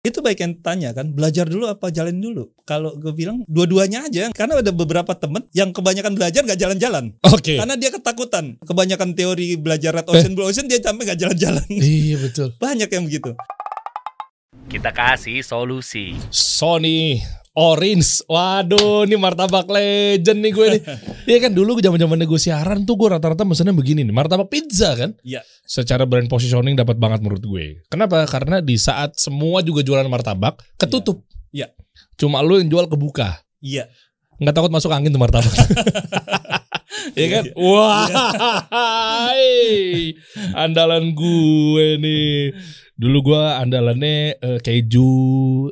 Itu baik yang tanya kan, belajar dulu apa jalan dulu? Kalau gue bilang dua-duanya aja, karena ada beberapa temen yang kebanyakan belajar gak jalan-jalan. Oke. Karena dia ketakutan. Kebanyakan teori belajar Red Ocean, Blue Ocean, dia sampai gak jalan-jalan. Iya betul. Banyak yang begitu. Kita kasih solusi. Sony Orange. Waduh, ini martabak legend nih gue nih. Iya kan dulu zaman-zaman gue siaran tuh gue rata-rata mesennya begini nih, martabak pizza kan. Iya. Secara brand positioning dapat banget menurut gue. Kenapa? Karena di saat semua juga jualan martabak, ketutup. Iya. Cuma lu yang jual kebuka. Iya. Nggak takut masuk angin tuh martabak. Iya kan? Iya. Wah, andalan gue nih. Dulu gue andalannya eh, keju,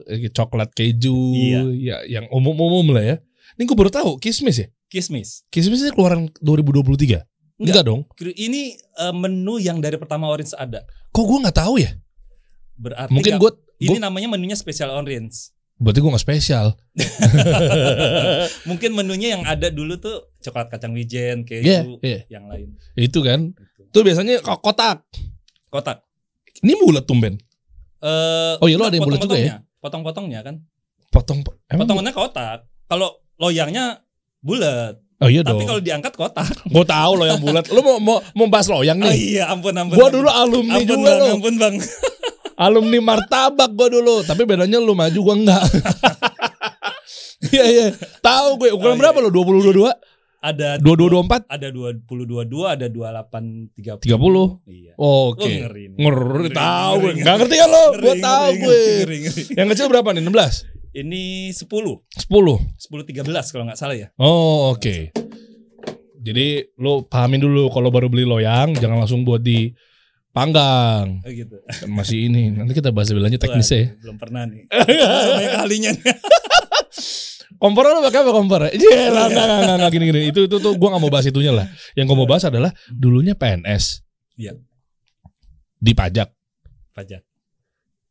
eh, coklat keju, Iya. ya yang umum-umum lah ya. Ini gue baru tahu kismis ya. Kismis. Kismis ini keluaran 2023. Enggak, dong. Ini eh, menu yang dari pertama Orange ada. Kok gue nggak tahu ya? Berarti Mungkin gue, ini namanya menunya spesial Orange. berarti gue nggak spesial. Mungkin menunya yang ada dulu tuh coklat kacang wijen, keju, iya. yang lain. Itu kan. Gitu. Tuh biasanya kotak. Kotak. Ini bulat tumben. Eh, Oh iya, lo ada yang bulat juga ya? potongnya. Potong-potongnya kan. Potong. Emang Potongannya kotak. Kalau loyangnya bulat. Oh iya dong. Tapi kalau diangkat kotak. Gue tahu lo yang bulat. Lo mau mau mau bahas loyang Oh nih. iya, ampun ampun. Gua dulu alumni ampun juga bang, lo. ampun bang. Alumni martabak gue dulu. Tapi bedanya lu maju gue enggak. Iya iya. Tahu gue ukuran Oh, iya. berapa lo? 20 22? Ada 22 24? ada 20 22, ada 28 30. 30. Iya. Oke. Oh, ngeri nih. Ngeri tahu gue. Enggak ngerti kan lo? Gue tahu gue. Yang kecil berapa nih? 16? Ini 10, 10. 10 13 kalau nggak salah ya. Oh, oke. Jadi lo pahamin dulu kalau baru beli loyang jangan langsung buat di panggang. Oh gitu. Masih ini. Nanti kita bahas lebih lanjut teknisnya ya. Belum pernah nih. Banyak kalinya. Kompor lo pakai apa kompor? Iya, enggak, enggak, enggak, enggak, gini, gini. Itu, itu, tuh gue gak mau bahas itunya lah. Yang gue mau bahas adalah dulunya PNS. Iya. Dipajak, Pajak.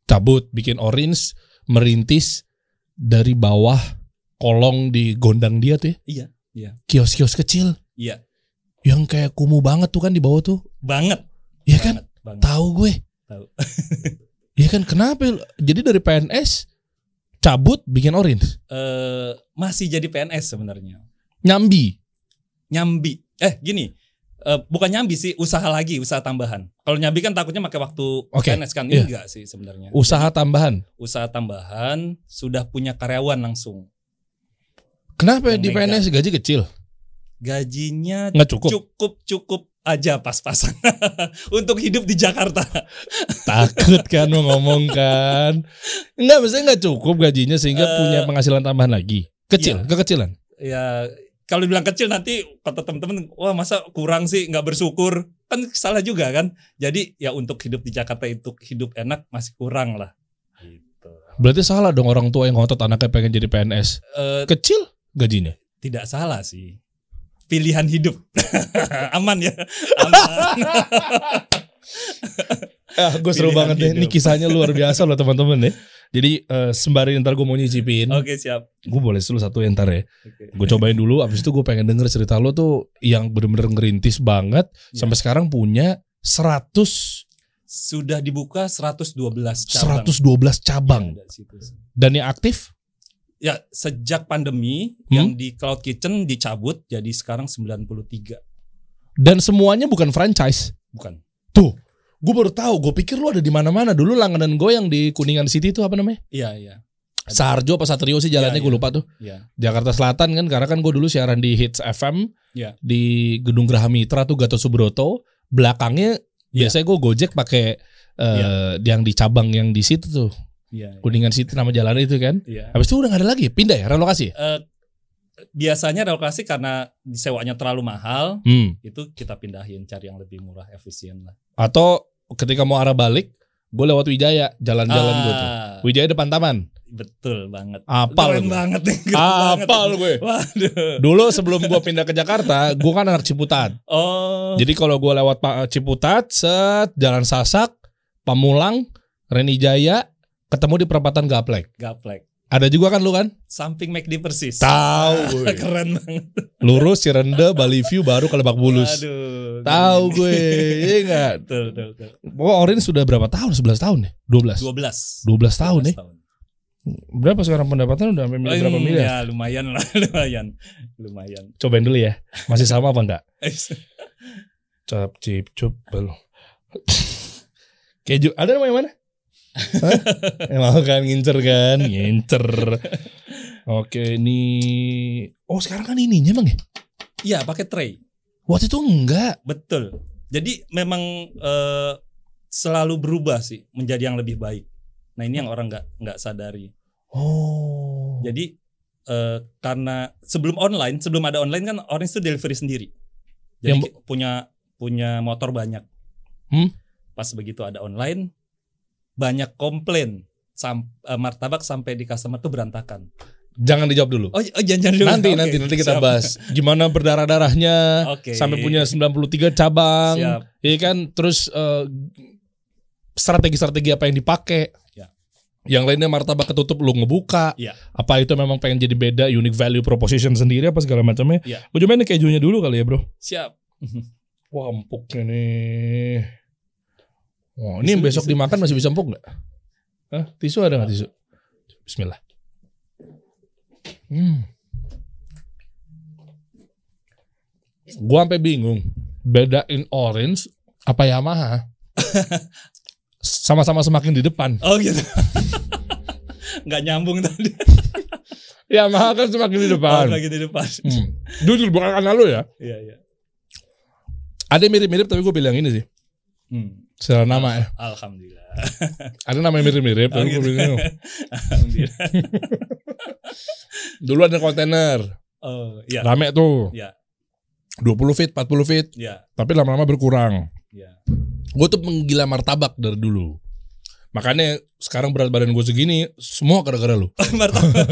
cabut, bikin orange, merintis dari bawah kolong di gondang dia tuh ya. Iya, iya. Kios-kios kecil. Iya. Yang kayak kumuh banget tuh kan di bawah tuh. Banget. Iya kan? Tahu gue. Tahu. Iya kan? Kenapa? Jadi dari PNS cabut bikin orange. Eh, masih jadi PNS sebenarnya. Nyambi. Nyambi. Eh, gini. Eh, bukan nyambi sih, usaha lagi, usaha tambahan. Kalau nyambi kan takutnya pakai waktu Oke, PNS kan iya. enggak sih sebenarnya. Usaha tambahan. usaha tambahan sudah punya karyawan langsung. Kenapa Yang di megang. PNS gaji kecil? Gajinya Nggak cukup. cukup cukup aja pas-pasan untuk hidup di Jakarta. Takut kan mau ngomong kan. Enggak, maksudnya enggak cukup gajinya sehingga Eh, punya penghasilan tambahan lagi. Kecil, iya. kekecilan. ya kalau dibilang kecil nanti kata teman-teman, wah masa kurang sih nggak bersyukur kan salah juga kan. Jadi ya untuk hidup di Jakarta itu hidup enak masih kurang lah. Gitu. Berarti salah dong orang tua yang ngotot anaknya pengen jadi PNS. Eh, Kecil gajinya. tidak salah sih. Pilihan hidup aman ya, aman. Ah, gue seru Pilihan banget deh. Ini kisahnya luar biasa loh teman-teman ya. Jadi eh, sembari ntar gue mau nyicipin, Oke siap. gue boleh dulu satu ya ntar ya. Oke. Gue cobain dulu, abis itu gue pengen denger cerita lo tuh yang bener-bener ngerintis banget. Ya. Sampai sekarang punya 100, Sudah dibuka 112 cabang. 112 cabang. Ya. Dan yang aktif Ya, sejak pandemi Hmm? yang di Cloud Kitchen dicabut jadi sekarang 93. dan semuanya bukan franchise. Bukan. Tuh, gue baru tahu. Gue pikir lu ada di mana-mana. Dulu langganan gue yang di Kuningan City itu apa namanya? Iya, iya. Sarjo apa Satrio sih jalannya Iya, gue iya. lupa tuh. Iya. Jakarta Selatan kan karena kan gue dulu siaran di Hits FM Iya. di Gedung Graha Mitra tuh Gatot Subroto. Belakangnya Iya. biasanya gue Gojek pakai eh, yang di cabang yang di situ tuh Iya. Kuningan City nama jalan itu kan. Iya. Habis itu udah gak ada lagi, pindah ya relokasi. Eh, biasanya relokasi karena disewanya terlalu mahal, Hmm. itu kita pindahin cari yang lebih murah, efisien lah. Atau ketika mau arah balik, gue lewat Wijaya, jalan-jalan gue tuh. Ah, Wijaya depan taman. betul banget. Apal Keren gue. banget nih. banget. Apal gue. Waduh. Dulu sebelum gue pindah ke Jakarta, gue kan anak Ciputat. Oh. Jadi kalau gue lewat Ciputat, set Jalan Sasak, Pamulang, Reni Jaya, ketemu di perempatan Gaplek. gaplek. Ada juga kan lu kan? Samping McD persis. Tahu gue. Keren banget. Lurus Cirende, Bali View baru ke Lebak Bulus. Aduh. Tahu gue. Iya enggak? Betul, betul, betul. Orange sudah berapa tahun? 11 tahun ya? 12. 12. 12 tahun ya. 12 tahun. Berapa sekarang pendapatan udah sampai Oh, berapa miliar? Ya lumayan lah, lumayan. Lumayan. Cobain dulu ya. Masih sama apa enggak? Cap cip cup belum. Keju ada yang mana? Hah? Emang kan ngincer kan, ngincer. Oke, ini Oh, sekarang kan ininya Bang ya? Iya, pakai tray. Waktu itu enggak. Betul. Jadi memang eh, selalu berubah sih menjadi yang lebih baik. Nah, ini yang orang nggak nggak sadari. Oh. Jadi eh, karena sebelum online, sebelum ada online kan Orange itu delivery sendiri. Jadi Yang punya punya motor banyak. Hmm? Pas begitu ada online, banyak komplain. Sam, eh, martabak sampai di customer tuh berantakan. Jangan dijawab dulu. Oh, oh jangan dulu. Nanti Oke, nanti nanti kita siap. bahas gimana berdarah-darahnya Oke. sampai punya 93 cabang. Siap. Iya kan? Terus eh, strategi-strategi apa yang dipakai? Ya. Yang lainnya martabak ketutup lu ngebuka. Iya. Apa itu memang pengen jadi beda unique value proposition sendiri apa segala macamnya? Iya. Gue cobain kejunya dulu kali ya, Bro. Siap. Wah, empuknya nih. Wah, ini yang besok tisu. dimakan masih bisa empuk nggak? Hah? Tisu ada nggak tisu? Bismillah. Hmm. Gua sampai bingung bedain orange apa Yamaha. Sama-sama semakin di depan. Oh gitu. Nggak nyambung tadi. Yamaha kan semakin di Oh, depan. lagi di depan. Hmm. Jujur bukan karena lu ya. Iya, iya. Ada mirip-mirip tapi gue bilang ini sih. Hmm. Secara nama ya. Alhamdulillah. Ada nama yang mirip-mirip Oh, tapi gitu. Alhamdulillah. Dulu ada kontainer. Oh, iya. Rame tuh. Iya. 20 feet, 40 feet. Iya, Tapi lama-lama berkurang. iya. Gue tuh menggila martabak dari dulu. Makanya sekarang berat badan gue segini, semua gara-gara lu. Martabak.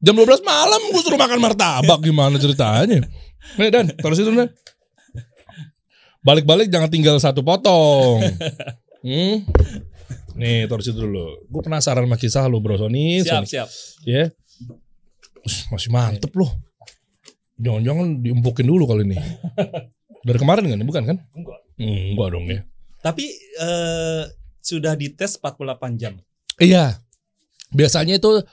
Jam 12 malam gue suruh makan martabak. Gimana ceritanya? Nih Dan, taruh situ Dan. Balik-balik jangan tinggal satu potong. Hmm? Nih, taruh situ dulu. Gue penasaran sama kisah lu bro Sony. siap, Sony. siap. Ya. Us, Masih mantep loh. Jangan-jangan diempukin dulu kali ini. Dari kemarin kan? Bukan kan? Enggak. Enggak dong ya. Tapi eh, sudah dites 48 jam. Iya. Biasanya itu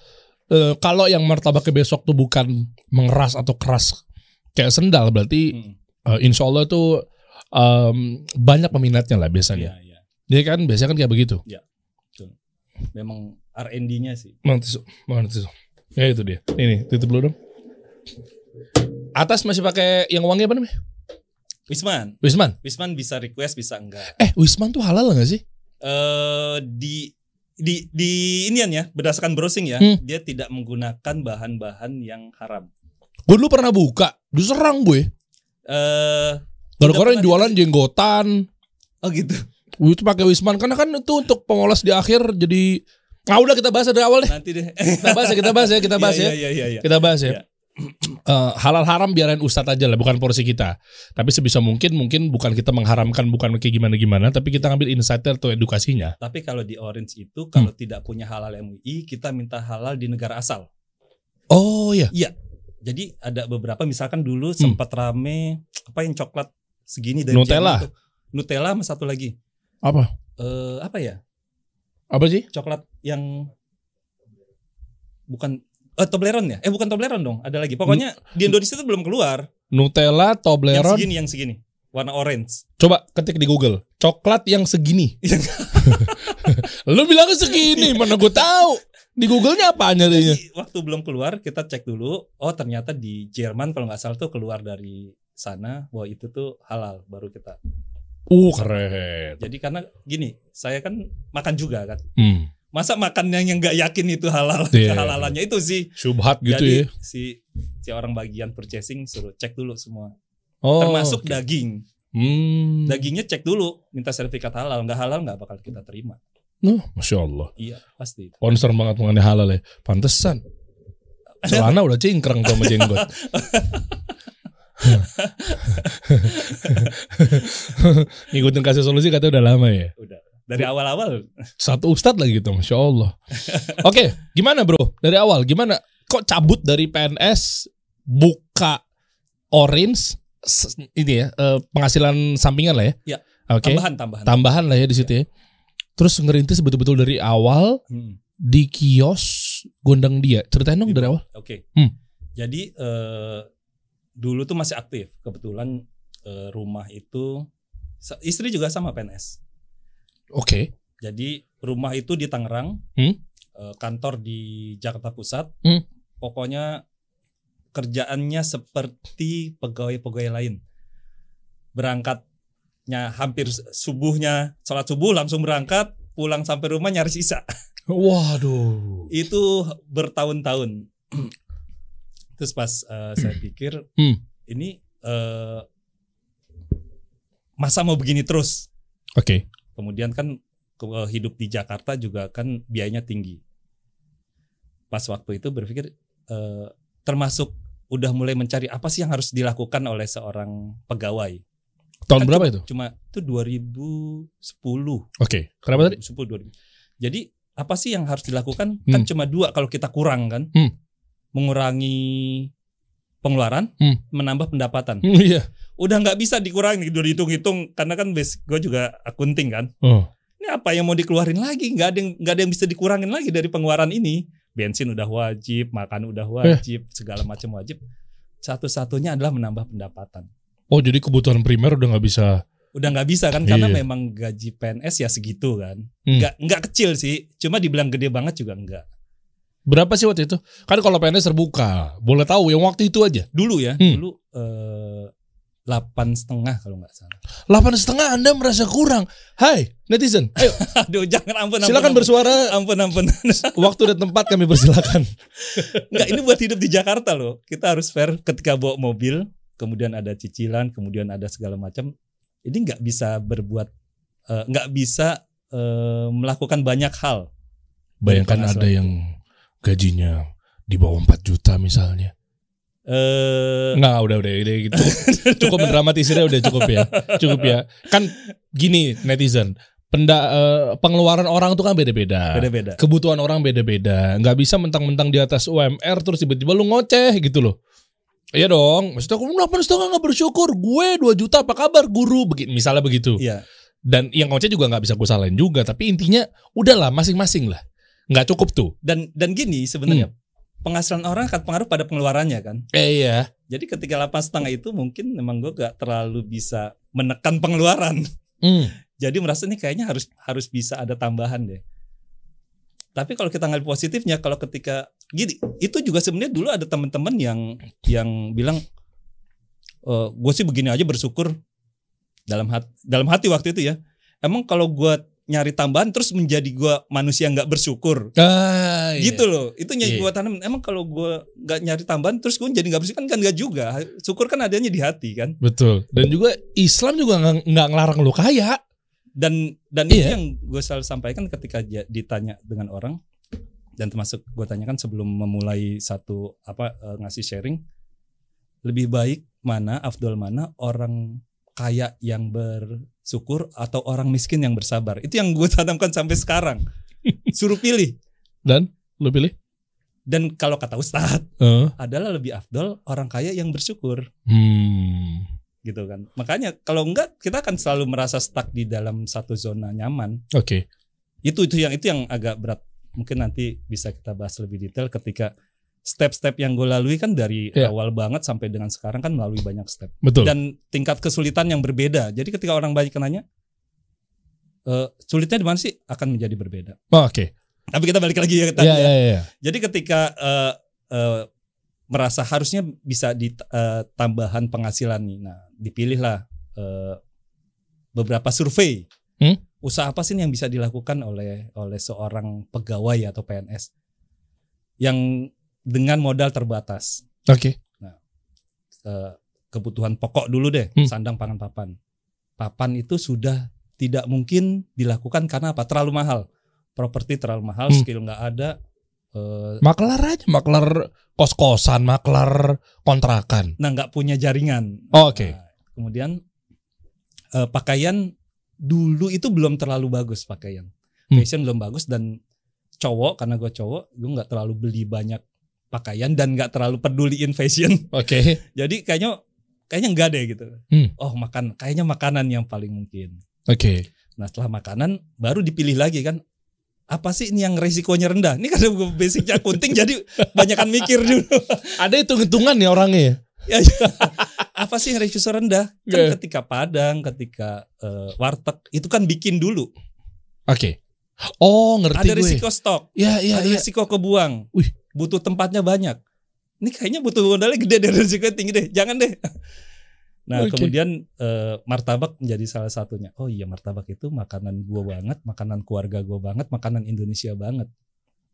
eh, kalau yang martabaknya besok tuh bukan mengeras atau keras kayak sendal berarti Hmm. eh, insya Allah tuh em, banyak peminatnya lah biasanya. Iya, iya. Dia kan biasanya kan kayak begitu. Memang R&D-nya sih. Mana tisu? Mana tisu? Ya itu dia. Ini tutup dulu dong. Atas masih pakai yang wangi apa namanya? Wisman, Wisman. Wisman bisa request bisa enggak. Eh, Wisman tuh halal gak sih? Eh di di di inian ya, berdasarkan browsing ya, Hmm. dia tidak menggunakan bahan-bahan yang haram. Gue dulu pernah buka, diserang gue. Eh Gara-gara yang jualan jenggotan. oh gitu. Itu pakai Wisman karena kan itu untuk pengolas di akhir jadi Nah udah kita bahas dari awal deh. Nanti deh. Kita bahas ya, kita bahas ya, kita bahas ya. Iya, iya, iya, iya. Kita bahas ya. Iya. Eh, halal haram biarin ustadz aja lah, bukan porsi kita. Tapi sebisa mungkin mungkin bukan kita mengharamkan, bukan kayak gimana gimana, tapi kita ngambil insight atau edukasinya. Tapi kalau di Orange itu Hmm. kalau tidak punya halal MUI, kita minta halal di negara asal. Oh iya. Jadi ada beberapa misalkan dulu Hmm. sempat rame apa yang coklat segini dari Nutella. Tuh. Nutella sama satu lagi. Apa? Eh apa ya? Apa sih? Coklat yang bukan eh Toblerone ya? Eh bukan Toblerone dong, ada lagi. Pokoknya di Indonesia itu belum keluar. Nutella, Yang Toblerone. segini, yang segini. Warna orange. Coba ketik di Google. Coklat yang segini. Lu bilang segini, mana gue tahu. Di Google-nya apa? Jadi waktu belum keluar kita cek dulu. Oh ternyata di Jerman kalau nggak salah tuh keluar dari sana bahwa itu tuh halal baru kita. Uh, keren. Jadi karena gini, saya kan makan juga kan. Hmm. Masa makan yang yang nggak yakin itu halal, Iya. kehalalannya itu sih. Subhat gitu Jadi ya. si si orang bagian purchasing suruh cek dulu semua. Oh. Termasuk daging. Hmm. Dagingnya cek dulu, minta sertifikat halal. Nggak halal nggak bakal kita terima. Nuh, Masya Allah. Iya, pasti. Concern banget mengenai halal ya. Pantesan. Celana udah cingkrang sama jenggot. Ngikutin kasih solusi katanya udah lama ya. Udah. dari awal-awal. Satu ustadz lagi gitu, masya Allah. Oke, gimana bro? Dari awal, gimana? Kok cabut dari PNS, buka Orange, ini ya eh, penghasilan sampingan lah ya? Ya, Oke. Tambahan, tambahan. Tambahan lah ya di situ ya. Terus ngerintis betul-betul dari awal Hmm. di kios gondang dia. Ceritain dong dari awal. Oke. Hmm. Jadi eh, dulu tuh masih aktif. Kebetulan eh, rumah itu istri juga sama PNS. Oke. Jadi rumah itu di Tangerang, Hmm. eh, kantor di Jakarta Pusat. Hmm. Pokoknya kerjaannya seperti pegawai-pegawai lain. Berangkatnya hampir subuhnya, sholat subuh langsung berangkat, pulang sampai rumah nyari sisa. Waduh. itu bertahun-tahun. Terus pas eh, saya pikir Hmm. ini eh, masa mau begini terus. Oke. Kemudian kan ke- eh, hidup di Jakarta juga kan biayanya tinggi. Pas waktu itu berpikir eh, termasuk udah mulai mencari apa sih yang harus dilakukan oleh seorang pegawai. Tahun Kan berapa itu? Cuma itu 2010. Oke. Kenapa tadi? 10 2000. Jadi apa sih yang harus dilakukan? Kan Hmm. cuma dua kalau kita kurang kan. Hmm. Mengurangi pengeluaran, Hmm. menambah pendapatan. Hmm, Iya. Udah nggak bisa dikurangi, udah dihitung-hitung karena kan basic gue juga akunting kan. Oh. Ini apa yang mau dikeluarin lagi? Nggak ada yang nggak ada yang bisa dikurangin lagi dari pengeluaran ini. Bensin udah wajib, makan udah wajib, segala macam wajib. Satu-satunya adalah menambah pendapatan. Oh jadi kebutuhan primer udah nggak bisa. Udah nggak bisa kan karena Iya. memang gaji PNS ya segitu kan. Hmm. Nggak nggak kecil sih, cuma dibilang gede banget juga enggak. Berapa sih waktu itu? Kan kalau PNS terbuka, boleh tahu yang waktu itu aja. Dulu ya, Hmm. dulu eh, delapan setengah kalau nggak salah. Delapan setengah Anda merasa kurang. Hai netizen, ayo Aduh jangan ampun ampun. silakan ampun. bersuara. Ampun ampun. Waktu dan tempat kami persilakan. Enggak ini buat hidup di Jakarta loh. Kita harus fair ketika bawa mobil, kemudian ada cicilan, kemudian ada segala macam. Ini nggak bisa berbuat, eh, nggak bisa eh, melakukan banyak hal. Bayangkan ada yang gajinya di bawah 4 juta misalnya. Eh, Nggak, udah udah udah gitu. Cukup mendramatisirnya udah cukup ya. Cukup ya. Kan gini netizen, penda eh, pengeluaran orang tuh kan beda-beda. beda-beda. Kebutuhan orang beda-beda. Nggak bisa mentang-mentang di atas UMR terus tiba-tiba lu ngoceh gitu loh. Iya dong. Maksudnya aku delapan setengah nggak bersyukur. Gue 2 juta apa kabar guru? Begini, misalnya begitu. Iya. Dan yang ngoceh juga nggak bisa gue salahin juga. Tapi intinya udahlah masing-masing lah. Nggak cukup tuh. Dan dan gini sebenarnya penghasilan orang akan pengaruh pada pengeluarannya kan. Eh iya. Jadi ketika delapan setengah itu mungkin memang gue gak terlalu bisa menekan pengeluaran. Hmm. Jadi merasa ini kayaknya harus harus bisa ada tambahan deh. Tapi kalau kita ngambil positifnya, kalau ketika gini, itu juga sebenarnya dulu ada teman-teman yang yang bilang, e, gue sih begini aja bersyukur dalam hati dalam hati waktu itu ya. Emang kalau gue nyari tambahan terus menjadi gue manusia nggak bersyukur, Ah, iya. gitu loh. Itu yang Iya. gue tanam. Emang kalau gue nggak nyari tambahan terus gue jadi nggak bersyukur kan nggak juga. Syukur kan adanya di hati kan. Betul. Dan juga Islam juga nggak ngelarang lu kaya. dan dan Iya. itu yang gue selalu sampaikan ketika ditanya dengan orang dan termasuk gue tanyakan sebelum memulai satu apa eh, ngasih sharing lebih baik mana afdol mana orang kaya yang bersyukur atau orang miskin yang bersabar itu yang gue tanamkan sampai sekarang suruh pilih Dan lu pilih? dan kalau kata ustadz Eh. adalah lebih afdol orang kaya yang bersyukur Hmm. gitu kan makanya kalau enggak kita akan selalu merasa stuck di dalam satu zona nyaman Oke. itu itu yang itu yang agak berat mungkin nanti bisa kita bahas lebih detail ketika step-step yang gue lalui kan dari Iya. awal banget sampai dengan sekarang kan melalui banyak step Betul. dan tingkat kesulitan yang berbeda jadi ketika orang banyak nanya eh sulitnya di mana sih akan menjadi berbeda Oh, Oke. tapi kita balik lagi ya tadi Iya ya. iya iya. jadi ketika eh, eh, merasa harusnya bisa di tambahan penghasilan nih nah dipilihlah eh, beberapa survei Hmm? usaha apa sih yang bisa dilakukan oleh oleh seorang pegawai atau PNS yang dengan modal terbatas Oke. Eh, kebutuhan pokok dulu deh Hmm. sandang pangan papan papan itu sudah tidak mungkin dilakukan karena apa terlalu mahal properti terlalu mahal Hmm. skill nggak ada eh, Maklar aja, maklar kos-kosan, maklar kontrakan. nah nggak punya jaringan Oh, Oke. Nah, kemudian eh, pakaian dulu itu belum terlalu bagus pakaian. Hmm. Fashion belum bagus dan cowok karena gue cowok, gue nggak terlalu beli banyak pakaian dan nggak terlalu peduliin fashion. Oke. Jadi kayaknya kayaknya enggak deh gitu. Hmm. Oh makan kayaknya makanan yang paling mungkin. Oke. Nah setelah makanan baru dipilih lagi kan apa sih ini yang resikonya rendah? Ini karena gue basicnya kunting jadi banyakan mikir dulu. Ada hitung-hitungan ya orangnya ya? Ya, ya. apa sih yang resiko rendah? Kan Iya. ketika Padang, ketika eh, warteg itu kan bikin dulu. Oke. Oh, ngerti Ada gue. risiko stok, Ya, ya, ada ya. risiko kebuang. Wih. Butuh tempatnya banyak. Ini kayaknya butuh modalnya gede deh, risiko tinggi deh. Jangan deh. Nah, Oke. kemudian eh, martabak menjadi salah satunya. Oh iya, martabak itu makanan gua banget, makanan keluarga gua banget, makanan Indonesia banget.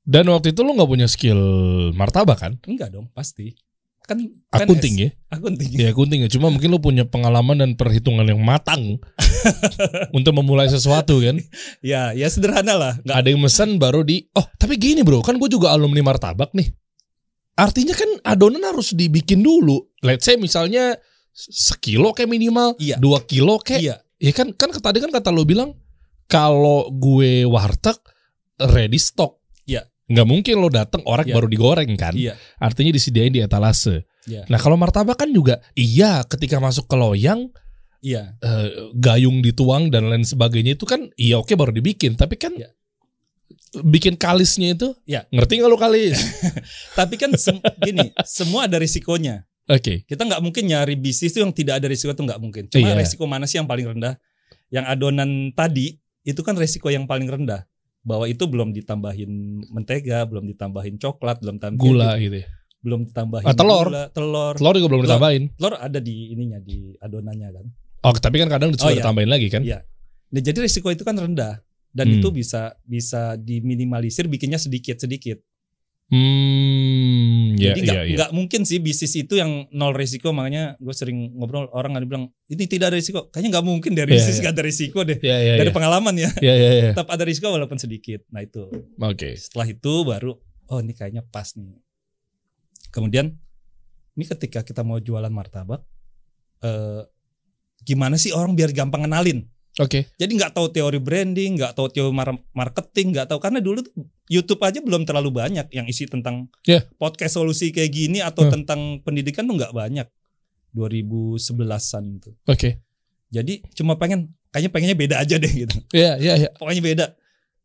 Dan waktu itu lu nggak punya skill martabak kan? Enggak dong, pasti. Kan Akunting ya? Akunting. Ya akunting ya. Cuma mungkin lu punya pengalaman dan perhitungan yang matang untuk memulai sesuatu kan. Ya, ya sederhana lah. Enggak Ada yang mesen baru di. Oh tapi gini bro, kan gue juga alumni martabak nih. Artinya kan adonan harus dibikin dulu. Let's say misalnya sekilo kayak minimal, Iya. dua kilo kayak. Iya, Ya kan kan tadi kan kata lo bilang kalau gue warteg ready stock. Nggak mungkin lo datang orek Iya. baru digoreng kan. iya. Artinya disediain di etalase. Iya. Nah kalau martabak kan juga iya ketika masuk ke loyang Iya. eh, gayung dituang dan lain sebagainya itu kan iya oke baru dibikin tapi kan Iya. bikin kalisnya itu Iya. ngerti nggak lo kalis? Tapi kan sem- gini, semua ada risikonya. Oke Kita nggak mungkin nyari bisnis itu yang tidak ada risiko itu nggak mungkin. Cuma Iya. risiko mana sih yang paling rendah? Yang adonan tadi itu kan risiko yang paling rendah. Bahwa itu belum ditambahin mentega, belum ditambahin coklat, belum tambahin gula gitu. ya. belum ditambahin Ah, telur. gula, telur. Telur juga belum Telur. ditambahin. Telur ada di ininya di adonannya kan. Oh tapi kan kadang disuruh Oh, iya. ditambahin lagi kan? Iya. Nah, jadi risiko itu kan rendah dan Hmm. itu bisa bisa diminimalisir bikinnya sedikit-sedikit. Hmm, ya, Jadi nggak ya, ya. nggak mungkin sih bisnis itu yang nol risiko makanya gue sering ngobrol orang ada bilang ini tidak ada risiko. Kayaknya nggak mungkin dari Iya, bisnis iya. nggak ada risiko deh. Ya, ya, Dari ya. pengalaman ya. Ya, ya, ya. Tetap ada risiko walaupun sedikit. Nah itu. Oke. Setelah itu baru oh ini kayaknya pas nih. Kemudian ini ketika kita mau jualan martabak eh gimana sih orang biar gampang kenalin? Oke. Jadi nggak tahu teori branding, nggak tahu teori mar- marketing, nggak tahu karena dulu tuh YouTube aja belum terlalu banyak yang isi tentang Ya. podcast solusi kayak gini atau Hmm. tentang pendidikan tuh nggak banyak. 2011-an itu. Oke. Jadi cuma pengen kayaknya pengennya beda aja deh gitu. Ya, ya, ya. Pokoknya beda.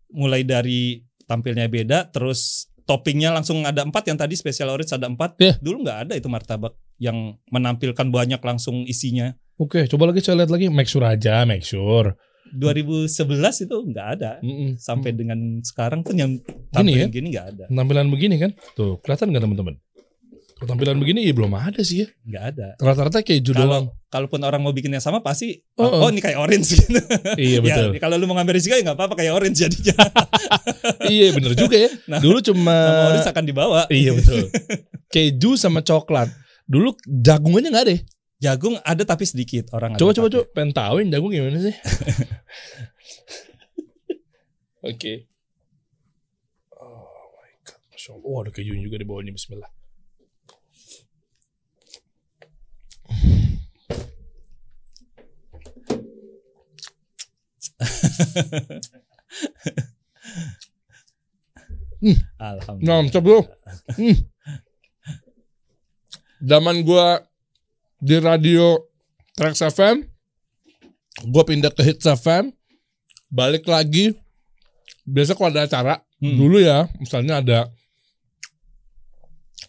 Mulai dari tampilnya beda, terus toppingnya langsung ada empat yang tadi special orange ada empat. Ya. Dulu nggak ada itu martabak yang menampilkan banyak langsung isinya. Oke, coba lagi saya lihat lagi. Make sure aja, make sure. 2011 itu nggak ada. Mm-mm. sampai dengan sekarang pun yang Gini tampilan ya? gini nggak ada Tampilan begini kan? Tuh, kelihatan nggak teman-teman? Tampilan begini ya belum ada sih ya. nggak ada Rata-rata kayak kalau doang. kalaupun orang mau bikin yang sama pasti Oh, oh, oh. ini kayak orange gitu Iya betul. ya, kalau lu mau ngambil risiko ya nggak apa-apa kayak orange jadinya iya bener juga ya. Nah, Dulu cuma nama orange akan dibawa Iya betul. Keju sama coklat. Dulu jagungannya nggak ada. Jagung ada tapi sedikit orang ada Coba coba coba pengen jagung gimana sih? Oke. Oh my god, masya Allah. Oh ada kejunya juga di bawahnya. Bismillah. alhamdulillah Mantap bro. Hmm. Zaman gua di radio Trax FM, gua pindah ke Hits FM, balik lagi. Biasa kalau ada acara, Hmm. dulu ya, misalnya ada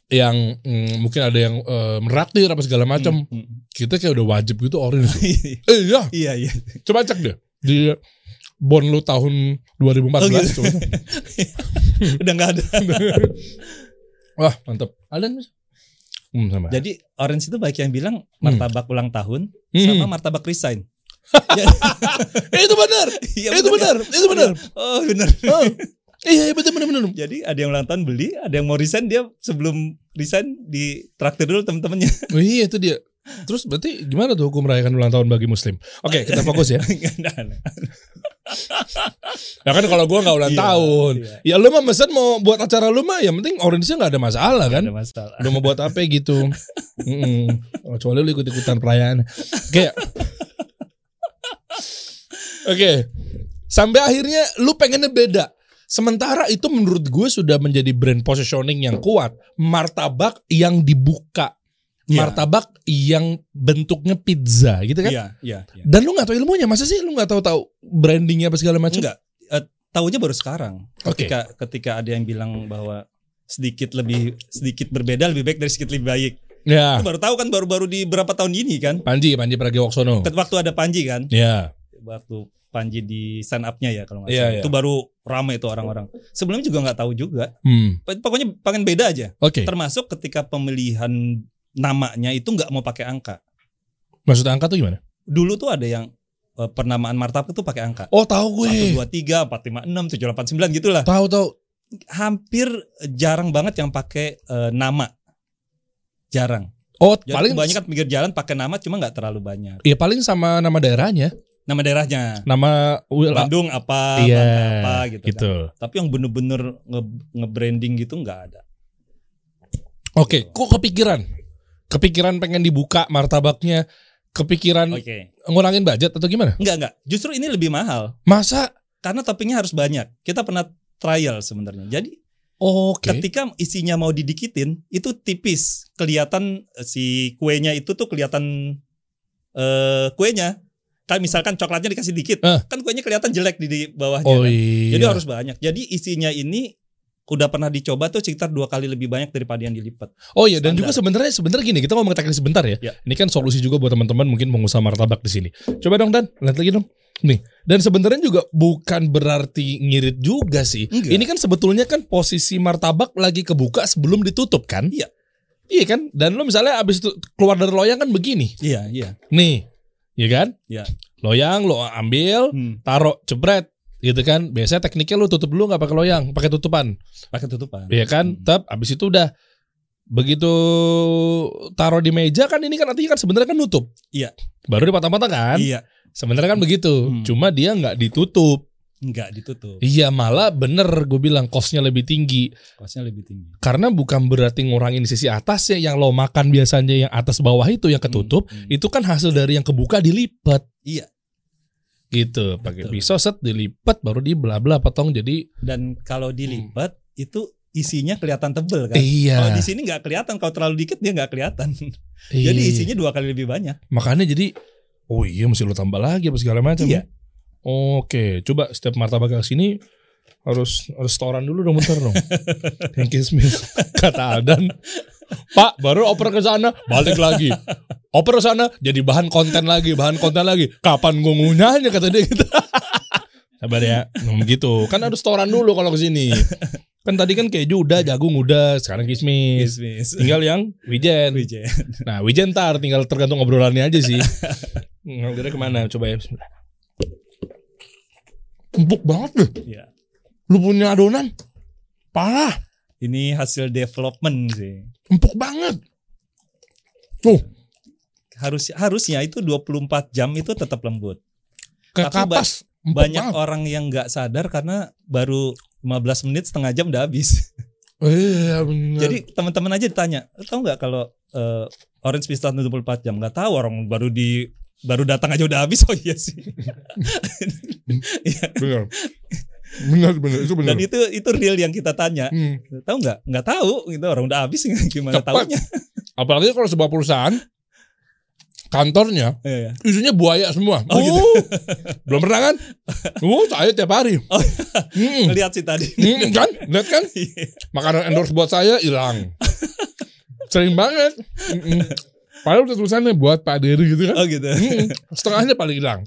yang mm, mungkin ada yang eh, meraktir apa segala macam, Hmm, hmm. kita kayak udah wajib gitu orange. eh iya, iya iya coba cek deh di Bon lu tahun 2014 Oh, gitu. udah nggak ada Wah, mantap. Ada nih. Hmm, sama. jadi orange itu baik yang bilang martabak ulang tahun Hmm. sama martabak resign Ya, Eh, itu benar. iya, itu benar. Itu benar. oh benar Oh. Iya, iya betul benar benar. Jadi ada yang ulang tahun beli, ada yang mau resign dia sebelum resign di traktir dulu temen-temennya. Oh, iya itu dia. Terus berarti gimana tuh hukum merayakan ulang tahun bagi muslim? Oke, kita fokus ya. Ya kan kalau gua nggak ulang Iya, tahun. iya. Ya lu mah mesen mau buat acara lu mah yang penting orange-nya nggak ada masalah kan. Ada masalah. Udah mau buat apa gitu. Mm-mm. Oh, Kecuali lu ikut-ikutan perayaan. Kayak Oke. Sampai akhirnya lu pengennya beda. Sementara itu menurut gue sudah menjadi brand positioning yang kuat. Martabak yang dibuka. Iya. Martabak yang bentuknya pizza gitu kan. Iya, iya, iya. Dan lu gak tahu ilmunya. Masa sih lu gak tahu tahu brandingnya apa segala macam? Enggak, eh, tahunya baru sekarang. Oke. Ketika ketika ada yang bilang bahwa sedikit lebih sedikit berbeda lebih baik dari sedikit lebih baik. Ya. Itu baru tahu kan baru-baru di berapa tahun ini kan. Panji, Panji Pragiwaksono. Waktu ada Panji kan. Ya. Waktu Panji di stand up-nya ya kalau nggak Iya, salah. iya. Itu baru ramai itu orang-orang. Sebelumnya juga nggak tahu juga. Hmm. Pokoknya pengen beda aja. Oke. Termasuk ketika pemilihan namanya itu nggak mau pakai angka. Maksud angka tuh gimana? Dulu tuh ada yang eh, pernamaan martabak itu pakai angka. Oh, tahu gue. 1 2 3 4 5 6 7 8 9 gitulah. Tahu tahu. Hampir jarang banget yang pakai eh, nama. Jarang. Oh, Jadi paling kebanyakan pinggir jalan pakai nama cuma nggak terlalu banyak. Iya paling sama nama daerahnya, Nama daerahnya nama Bandung apa, Iya, Bangka apa gitu, gitu. kan. Tapi yang bener-bener nge- nge-branding gitu nggak ada. Oke, kok kepikiran? Kepikiran pengen dibuka martabaknya, kepikiran Oke. ngurangin budget atau gimana? Enggak enggak. Justru ini lebih mahal Masa? karena toppingnya harus banyak. Kita pernah trial sebenarnya. Jadi Oke. ketika isinya mau didikitin itu tipis. Kelihatan eh, si kuenya itu tuh kelihatan eh kuenya. Kan misalkan coklatnya dikasih dikit, Eh. kan kuenya kelihatan jelek di, di bawahnya. Oh kan. iya. Jadi harus banyak. Jadi isinya ini udah pernah dicoba tuh sekitar dua kali lebih banyak daripada yang dilipat. Oh iya dan juga Standar. sebenarnya sebenarnya gini kita ngomong teknis sebentar ya. Ya. Ini kan solusi juga buat teman-teman mungkin pengusaha martabak di sini. Coba dong Dan, lihat lagi dong. Nih. Dan sebenarnya juga bukan berarti ngirit juga sih. Enggak. Ini kan sebetulnya kan posisi martabak lagi kebuka sebelum ditutup kan? Iya. Iya kan? Dan lo misalnya abis itu keluar dari loyang kan begini. Iya, iya. Nih. Iya kan? Iya. Loyang lo ambil, Hmm, taruh jebret gitu kan. Biasanya tekniknya lo tutup dulu nggak pakai loyang, pakai tutupan. pakai tutupan. Iya kan? Hmm. Tep, abis itu udah begitu taruh di meja kan ini kan artinya kan sebenarnya kan nutup. Iya. Baru dipotong-potong kan? Iya, Sebenarnya kan begitu. Hmm. Cuma dia nggak ditutup. enggak ditutup. Iya malah bener gue bilang costnya lebih tinggi Kosnya lebih tinggi. karena bukan berarti ngurangin sisi atasnya yang lo makan biasanya yang atas bawah itu yang ketutup Hmm, hmm. itu kan hasil dari yang kebuka dilipat Iya. Gitu pakai pisau set dilipat baru di bla bla potong jadi Dan kalau dilipat itu isinya kelihatan tebel kan. iya Kalau di sini nggak kelihatan, kalau terlalu dikit dia nggak kelihatan. iya. Jadi isinya dua kali lebih banyak. makanya jadi oh iya mesti lo tambah lagi apa segala macam Iya. oke coba setiap martabak ke sini harus harus setoran dulu dong bentar dong yang kismis kata Adan Pak baru oper ke sana balik lagi oper ke sana jadi bahan konten lagi bahan konten lagi kapan gue ngunyahnya kata dia gitu sabar ya Hmm, gitu kan harus setoran dulu kalau ke sini kan tadi kan keju udah jagung udah sekarang kismis Bisnis. tinggal yang wijen Wijen. Nah, Wijen ntar tinggal tergantung obrolannya aja sih. Ngambilnya ke mana? Coba ya. Empuk banget deh. Iya. Lu punya adonan. Parah. Ini hasil development sih. Empuk banget. Tuh, Harus harusnya itu 24 jam itu tetap lembut. kayak Tapi ba- kapas. Empuk Banyak banget. orang yang nggak sadar karena baru 15 menit setengah jam udah habis. Iya, bener. Jadi teman-teman aja ditanya, tahu nggak kalau eh, orange pistachio 24 jam? Nggak tahu orang baru di baru datang aja udah habis. Oh iya sih. Iya. Bener, bener. Itu bener. Dan itu itu real yang kita tanya. Hmm. Tahu nggak? Nggak tahu. Gitu orang udah habis gimana Cepat. tahunya? Apalagi kalau sebuah perusahaan kantornya Iya, iya. isinya buaya semua. Oh, gitu. Uh, belum pernah kan? Uh, saya tiap hari. Oh. Hmm. Ngeliat sih tadi. Hmm, kan? Lihat kan? Iya. Makanan endorse buat saya hilang. Sering banget. Mm-mm. Padahal udah tulisannya buat Pak Dery gitu kan. oh gitu. Mm-mm. Setengahnya paling hilang.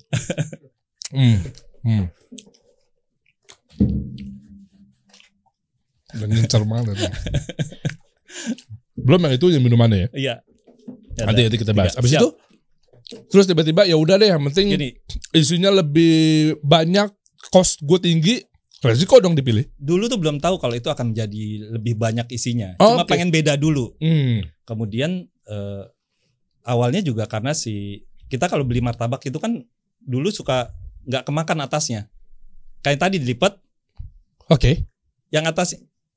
Hmm. Hmm. Dan ngincer banget. ya. Belum yang itu yang minumannya ya. Iya. Ya, Nanti nanti kita bahas. Tiga. Abis Siap. itu terus tiba-tiba ya udah deh yang penting Gini, isinya lebih banyak cost gue tinggi resiko dong dipilih. dulu tuh belum tahu kalau itu akan menjadi lebih banyak isinya. Oh, Cuma oke. pengen beda dulu. Hmm. Kemudian eh, awalnya juga karena si kita kalau beli martabak itu kan dulu suka nggak kemakan atasnya. Kayak tadi dilipat, Oke. yang atas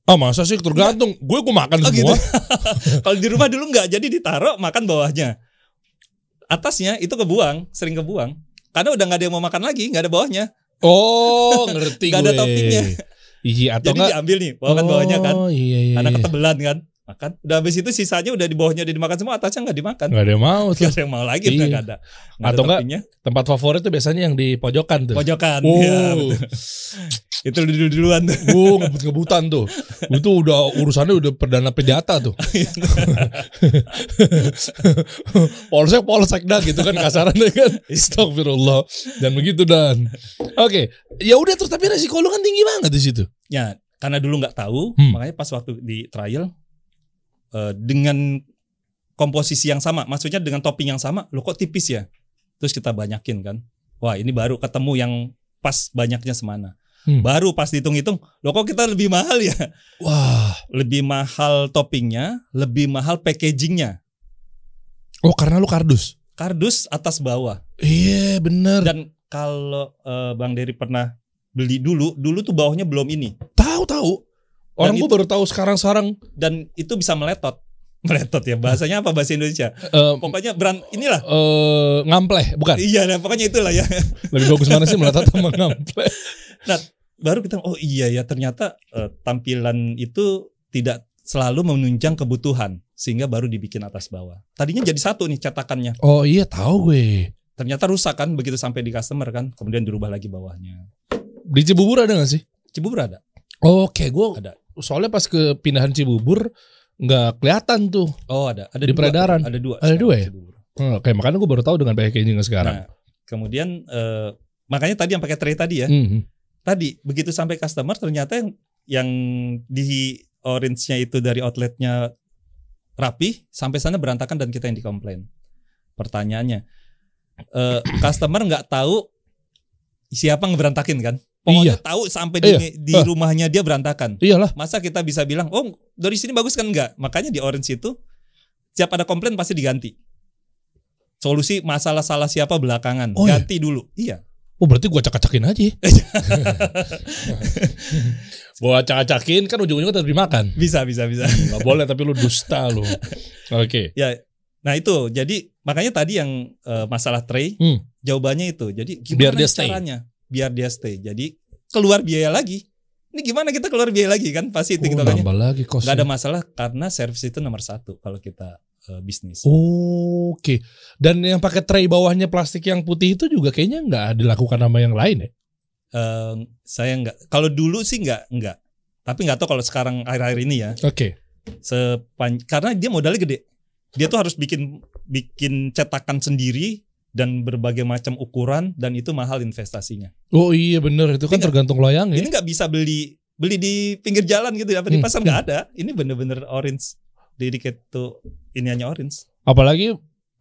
Oh masa sih tergantung. Gue gue makan Oh, semua. kalau di rumah dulu nggak jadi ditaruh makan bawahnya. Atasnya itu kebuang, sering kebuang. Karena udah nggak ada yang mau makan lagi, nggak ada bawahnya. Oh, ngerti Nggak gue. ada toppingnya. Iya, atau Jadi enggak diambil nih, bawah kan bawahnya kan. Oh, iya iya. Karena iya. ketebelan kan. Makan. Udah habis itu sisanya udah di bawahnya udah dimakan semua, atasnya nggak dimakan. Nggak ada yang mau tuh. Gak ada yang mau lagi, Iya. nggak ada. Nggak Atau nggak. Tempat favorit tuh biasanya yang di pojokan tuh. Pojokan. Wow. Ya, betul. itu dulu duluan tuh. Wow, ngebut-ngebutan tuh. Itu udah urusannya udah perdana pejata tuh. polsek polsek dah gitu kan kasarannya kan. Astagfirullah. Dan begitu dan. Oke, ya udah terus tapi resiko lu kan tinggi banget di situ. Ya, karena dulu nggak tahu, Hmm. makanya pas waktu di trial eh, dengan komposisi yang sama, maksudnya dengan topping yang sama, lo kok tipis ya? Terus kita banyakin kan. Wah, ini baru ketemu yang pas banyaknya semana. Hmm. Baru pas dihitung-hitung, lo kok kita lebih mahal ya? Wah. Lebih mahal toppingnya, lebih mahal packagingnya. Oh karena lu kardus. Kardus atas bawah. Iya bener. Dan kalau eh, Bang Dery pernah beli dulu, dulu tuh bawahnya belum ini. Tahu tahu. Orang gua baru tahu sekarang sekarang. Dan itu bisa meletot. Meletot ya, bahasanya apa bahasa Indonesia? eh Pokoknya brand inilah eh, ngampleh bukan? Iya, nah, pokoknya itulah ya. Lebih bagus mana sih meletot sama ngampleh? Baru kita oh iya ya ternyata eh, tampilan itu tidak selalu menunjang kebutuhan sehingga baru dibikin atas bawah. Tadinya jadi satu nih cetakannya. Oh iya tahu gue. Ternyata rusak kan begitu sampai di customer kan, kemudian dirubah lagi bawahnya. Di Cibubur ada gak sih? Cibubur ada. Oke, gue Ada. Soalnya pas ke pindahan Cibubur nggak kelihatan tuh. Oh, ada. Ada Di dua. peredaran. Ada dua. Ada dua ya? Cibubur. Hmm, Oke, makanya gue baru tahu dengan packaging sekarang. Nah, kemudian eh, makanya tadi yang pakai tray tadi ya. Hmm. Tadi begitu sampai customer ternyata yang yang di orange-nya itu dari outletnya rapi sampai sana berantakan dan kita yang dikomplain. Pertanyaannya, eh, customer nggak tahu siapa yang berantakin kan? Pokoknya tahu sampai di, Iya. di Ah. rumahnya dia berantakan. Iyalah. Masa kita bisa bilang, oh dari sini bagus kan enggak? Makanya di orange itu setiap ada komplain pasti diganti. Solusi masalah salah siapa belakangan, Oh, iya? ganti dulu. Iya. Oh berarti gue acak-acakin aja. ya? gue acak-acakin kan ujung-ujungnya tetap dimakan. Bisa, bisa, bisa. Gak boleh tapi lu dusta lu. Oke. Ya, nah itu jadi makanya tadi yang eh, masalah tray Hmm. jawabannya itu. Jadi Biar gimana dia stay. Biar dia stay. Jadi keluar biaya lagi. Ini gimana kita keluar biaya lagi kan? Pasti itu Oh, kita tanya. nambah lagi kosnya. Gak ada masalah karena servis itu nomor satu kalau kita eh, bisnis. Oke. Dan yang pakai tray bawahnya plastik yang putih itu juga kayaknya nggak dilakukan sama yang lain ya? Eh, saya nggak. Kalau dulu sih nggak nggak. Tapi nggak tahu kalau sekarang akhir-akhir ini ya. Oke. Sepan karena dia modalnya gede. Dia tuh harus bikin bikin cetakan sendiri dan berbagai macam ukuran dan itu mahal investasinya. Oh iya bener itu kan Ini tergantung loyang ya. Ini nggak bisa beli beli di pinggir jalan gitu apa di Hmm, pasar nggak ada. Ini bener-bener orange dedicated to ini hanya orange. Apalagi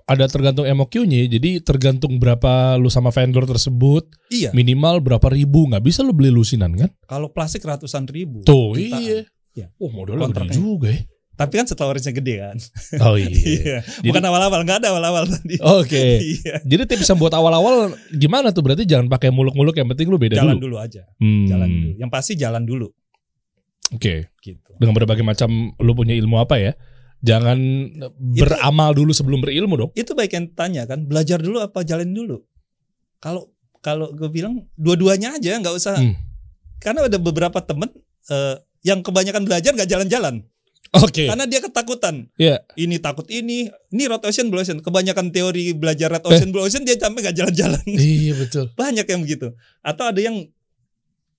ada tergantung MOQ-nya, jadi tergantung berapa lu sama vendor tersebut, Iya. minimal berapa ribu, nggak bisa lu beli lusinan kan? Kalau plastik ratusan ribu. Tuh Jutaan. iya. Iya. Oh modalnya gede juga ya. Tapi kan setelah orange-nya gede kan. Oh iya. Iya. Bukan awal-awal nggak ada awal-awal tadi. Oke. Iya. Jadi tips yang buat awal-awal gimana tuh? Berarti jangan pakai muluk-muluk, yang penting lu beda Jalan dulu. dulu aja. Hmm. Jalan dulu. Yang pasti jalan dulu Oke. gitu. Dengan berbagai macam lu punya ilmu apa ya? Jangan beramal dulu sebelum berilmu dong. Itu baik yang tanya kan, belajar dulu apa jalan dulu. Kalau kalau gue bilang dua-duanya aja nggak usah. Hmm. Karena ada beberapa temen eh, yang kebanyakan belajar nggak jalan-jalan. Oke. Karena dia ketakutan. Iya. Ini takut ini, ini red ocean blue ocean. Kebanyakan teori belajar red ocean blue ocean dia sampai nggak jalan-jalan. Iya betul. Banyak yang begitu. Atau ada yang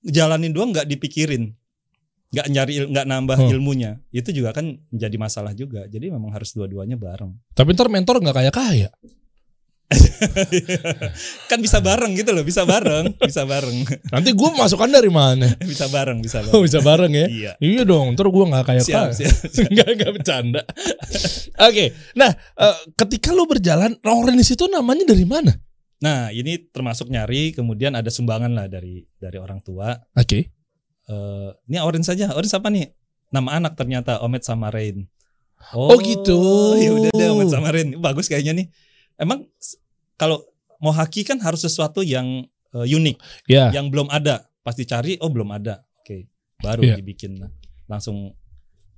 jalanin doang nggak dipikirin, nggak nyari nggak nambah Hmm. ilmunya. Itu juga kan menjadi masalah juga. Jadi memang harus dua-duanya bareng. Tapi ntar mentor nggak kaya kaya. kan bisa bareng gitu loh, bisa bareng, bisa bareng, Nanti gue masukan dari mana? bisa bareng, bisa Oh bareng. bisa bareng ya? Iya. Iya dong. Ntar gue nggak kaya Siap, siap, siap. Enggak enggak bercanda. Oke. Nah, eh, ketika lu berjalan, Lawrence itu namanya dari mana? Nah, ini termasuk nyari, kemudian ada sumbangan lah dari dari orang tua. Oke. Eh, ini orange saja. Orange apa nih? Nama anak ternyata Omet sama Rain. Oh, gitu. Ya udah deh Omet sama Rain. Bagus kayaknya nih. Emang kalau mau haki kan harus sesuatu yang eh, unik, Ya. yang belum ada. Pas dicari, oh belum ada. Oke, baru Iya. dibikin langsung.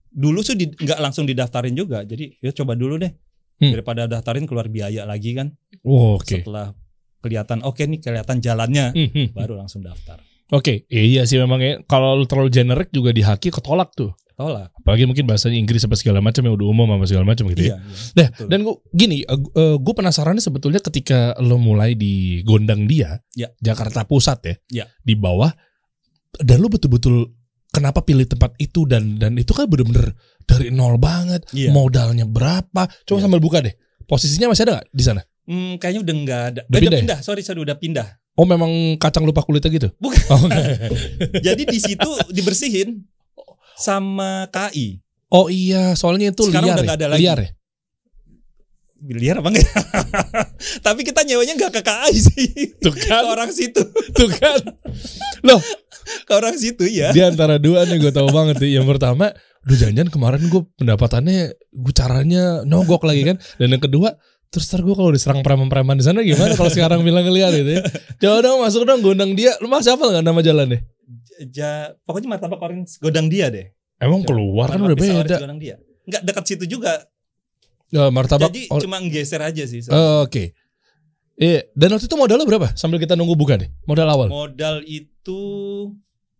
Dulu sih nggak langsung didaftarin juga. Jadi ya coba dulu deh. Hmm. Daripada daftarin keluar biaya lagi kan. Oh, Oke. Setelah kelihatan oke nih kelihatan jalannya Hmm, hmm. baru langsung daftar. Oke, iya sih memang ya. Kalau lu terlalu generik juga di haki ketolak tuh. Tolak. Apalagi mungkin bahasanya Inggris apa segala macam yang udah umum apa segala macam gitu ya. Iya, iya. Nah, betul. dan gua gini, gue penasarannya sebetulnya ketika lo mulai di Gondang dia, Ya. Jakarta Pusat ya, Ya. di bawah, dan lo betul-betul kenapa pilih tempat itu dan dan itu kan bener-bener dari nol banget, Iya. modalnya berapa? Coba Iya. sambil buka deh. Posisinya masih ada nggak di sana? Hmm, kayaknya udah nggak ada. Udah Eh, pindah ya? pindah. Sorry, sorry udah pindah. Oh memang kacang lupa kulitnya gitu? Bukan. Oh, enggak. Jadi di situ dibersihin sama KI. oh iya, soalnya itu Sekarang liar udah ya? nggak ada lagi. Liar ya? Liar apa enggak? Tapi kita nyewanya nggak ke KI sih. Tuh Ke kan, orang situ. tuh kan. Ke orang situ ya. Di antara dua nih gue tahu banget nih. Yang pertama, Duh jangan kemarin gue pendapatannya gue caranya nogok lagi kan. Dan yang kedua, terus ntar gue kalau diserang preman-preman di sana gimana kalau sekarang bilang ngeliat gitu ya. Coba dong masuk dong gondang dia. Lu masih apa nggak nama jalannya? Ja, pokoknya martabak orange godang dia deh. Emang keluar kan udah beda. orange Godang dia. Enggak dekat situ juga. Ya, martabak. Jadi cuma nggeser aja sih. oh, Oke. Iya, dan waktu itu modalnya berapa? Sambil kita nunggu buka nih. Modal awal. Modal itu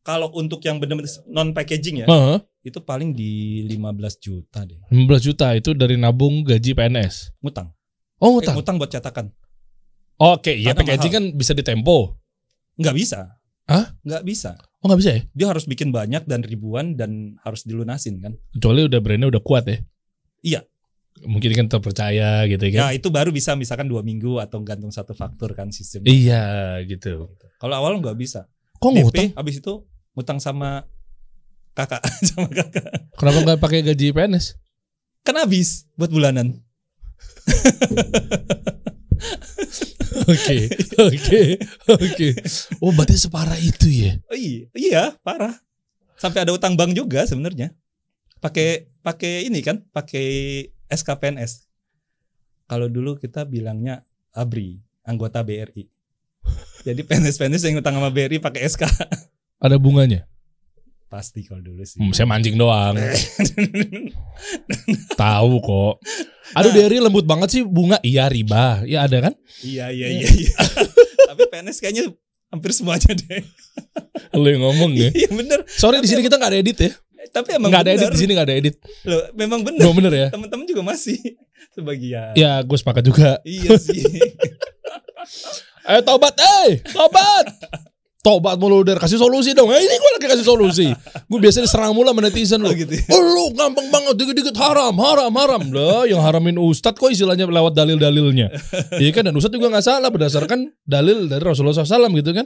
kalau untuk yang benar-benar non packaging ya, Heeh. itu paling di 15 juta deh. 15 juta itu dari nabung gaji PNS. Ngutang. Oh, Eh, ngutang. ngutang buat cetakan. Oke, iya Karena packaging kan bisa ditempo. Nggak bisa. Hah? Nggak bisa. Oh, nggak bisa ya? Dia harus bikin banyak dan ribuan dan harus dilunasin kan. Kecuali udah brandnya udah kuat ya. Iya. Mungkin kan terpercaya gitu kan. Ya itu baru bisa misalkan dua minggu atau gantung satu faktur kan sistem. Iya gitu. Kalau awal nggak bisa. Kok DP, ngutang? habis itu ngutang sama kakak sama kakak. Kenapa nggak pakai gaji PNS? Kan habis buat bulanan. Oke, oke, oke. Oh berarti separah itu ya? Oh, iya, iya parah. Sampai ada utang bank juga sebenarnya. Pakai pakai ini kan, pakai SKPNS. Kalau dulu kita bilangnya ABRI, anggota BRI. Jadi PNS-PNS yang utang sama BRI pakai SK. Ada bunganya? Pasti kalau dulu sih. Hmm, saya mancing doang. Tahu kok. Aduh Derry lembut banget sih bunga. Iya riba. Ya ada kan? iya, iya, iya, iya. Tapi PNS kayaknya hampir semuanya deh. Lo yang ngomong ya. Iya bener. Sorry di sini kita nggak ada edit ya. Tapi emang Nggak ada edit di sini nggak ada edit. Loh, memang bener. Lo bener ya? Teman-teman juga masih sebagian. Ya gue sepakat juga. Iya sih. Ayo tobat, eh tobat. Tobat mulu udah kasih solusi dong. Eh, ini gue lagi kasih solusi. Gue biasanya diserang mulu sama netizen Oh lo. gitu. ya. Oh lu gampang banget dikit-dikit haram, haram, haram. Lah yang haramin ustadz kok istilahnya lewat dalil-dalilnya. Iya kan dan ustadz juga nggak salah berdasarkan dalil dari Rasulullah SAW gitu kan.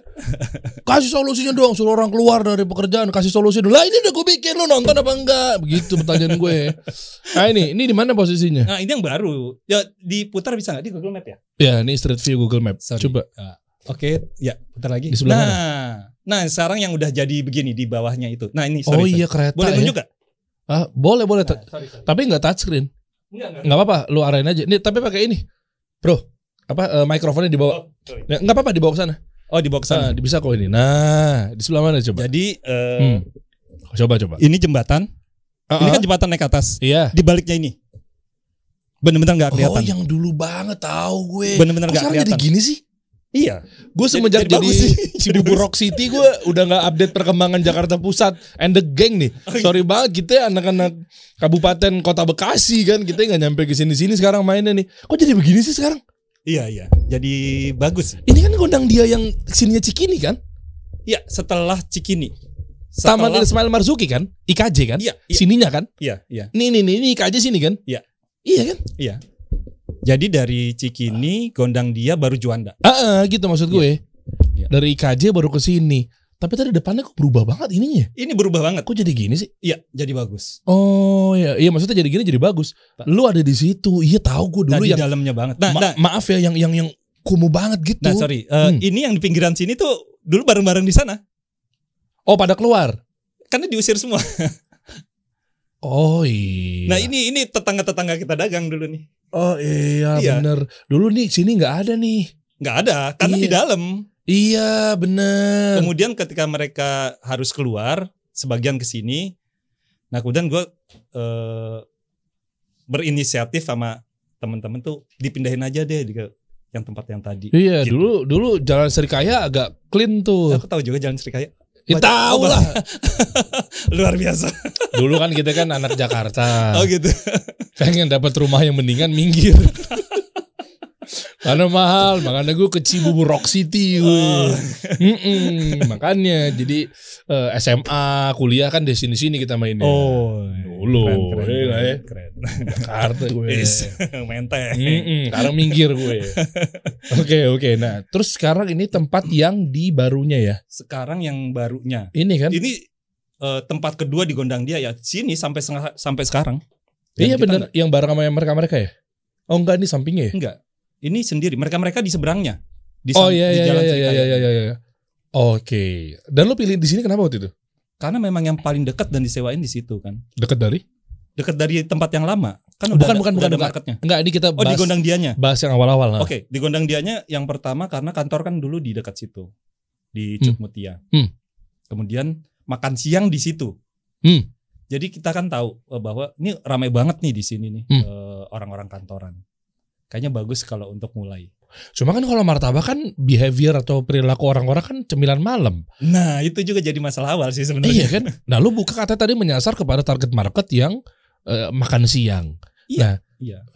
Kasih solusinya dong suruh orang keluar dari pekerjaan kasih solusi dulu. Lah ini udah gue bikin lu nonton apa enggak? Begitu pertanyaan gue. Nah ini ini di mana posisinya? Nah ini yang baru. Ya diputar bisa nggak di Google Map ya? Ya ini street view Google Map. Coba. Ah, Oke, ya putar lagi. Di sebelah nah, nah sekarang yang udah jadi begini di bawahnya itu. Nah ini Oh sorry. iya kereta Boleh ya. tunjuk gak? Ah, boleh boleh. Nah, sorry, sorry. Tapi nggak touchscreen. Enggak, enggak. Nggak apa-apa, lu arahin aja. Nih, tapi pakai ini. Bro, apa eh, mikrofonnya dibawa? Oh, sorry. Ya, Nggak apa-apa dibawa ke sana. Oh di box Nah, sana. bisa kok ini. Nah, di sebelah mana coba? Jadi eh, Hmm. Coba coba. ini jembatan. Ah, Ini ah. kan jembatan naik ke atas. Iya. Di baliknya ini. Bener-bener nggak Oh, kelihatan. yang dulu banget tahu gue. Bener-bener Kok nggak sekarang jadi kelihatan. gini sih? Iya. Gue semenjak jadi jadi. Cibubur Rock City gue udah nggak update perkembangan Jakarta Pusat and the gang nih. Oh, iya. Sorry banget kita ya anak-anak Kabupaten Kota Bekasi kan kita nggak nyampe ke sini-sini sekarang mainnya nih. Kok jadi begini sih sekarang? Iya iya. Jadi bagus. Ini kan gondang dia yang sininya Cikini kan? Iya setelah Cikini. Taman Setelah- Ismail Marzuki kan? IKJ kan? Iya, iya. Sininya kan? Iya iya. Nih nih nih ini IKJ sini kan? Iya. Iya kan? Iya. Jadi dari Cikini, Gondang dia baru Juanda. Ah, ah, gitu maksud gue. Iya. Dari IKJ baru ke sini. Tapi tadi depannya kok berubah banget ininya. Ini berubah banget. Kok jadi gini sih? Iya, jadi bagus. Oh iya, iya maksudnya jadi gini jadi bagus. Lu ada di situ. Iya tahu gue dulu di yang dalamnya banget. Nah, Ma- nah, maaf ya yang yang yang kumuh banget gitu. nah, sorry. Eh, Hmm. Ini yang di pinggiran sini tuh dulu bareng-bareng di sana. Oh pada keluar. Karena diusir semua. Oh iya. Nah, ini ini tetangga-tetangga kita dagang dulu nih. Oh iya, Iya. bener. Dulu nih sini nggak ada nih. Nggak ada, karena Iya. di dalam. Iya bener. Kemudian ketika mereka harus keluar, sebagian ke sini. Nah, kemudian gue eh, berinisiatif sama teman-teman tuh dipindahin aja deh di yang tempat yang tadi. Iya, Gitu. dulu dulu Jalan Serikaya agak clean tuh. Aku tahu juga Jalan Serikaya. Ya, tahu lah. Luar biasa. Dulu kan kita kan anak Jakarta. Oh gitu. Pengen dapat rumah yang mendingan minggir. Karena mahal, makanya gue ke Cibubur Rock City gue. Oh. Mm-mm, makanya jadi eh, SMA, kuliah kan di sini-sini kita mainnya. Oh. Dulu, Keren, keren, iya lah ya. keren. Jakarta gue. Is, menteng. Mm-mm, sekarang minggir gue. Oke oke. Nah terus sekarang ini tempat yang di barunya ya. Sekarang yang barunya. Ini kan? Ini eh, tempat kedua di Gondang dia ya. Sini sampai sampai sekarang. iya Dan kita bener. Yang bareng sama mereka mereka ya. Oh enggak ini sampingnya ya? Enggak. Ini sendiri. Mereka-mereka di seberangnya. Di Oh iya di iya Jalan iya iya iya iya. iya. Oke. Dan lo pilih di sini kenapa waktu itu? Karena memang yang paling dekat dan disewain di situ kan. Dekat dari? Dekat dari tempat yang lama. Kan Bukan, udah ada, bukan, udah bukan, ada bukan. marketnya. Enggak ini kita Oh di bahas, Gondang dianya. bahas yang awal-awal. nah. Oke, di Gondang dianya yang pertama karena kantor kan dulu di dekat situ. Di Hmm. Cut Mutia. Hmm. Kemudian makan siang di situ. Hmm. Jadi kita kan tahu eh, bahwa ini ramai banget nih di sini nih Hmm. eh, orang-orang kantoran. Kayaknya bagus kalau untuk mulai. Cuma kan kalau martabak kan behavior atau perilaku orang-orang kan cemilan malam. Nah, itu juga jadi masalah awal sih sebenarnya. Iya kan? Nah lu buka kata tadi menyasar kepada target market yang eh, makan siang. Iya.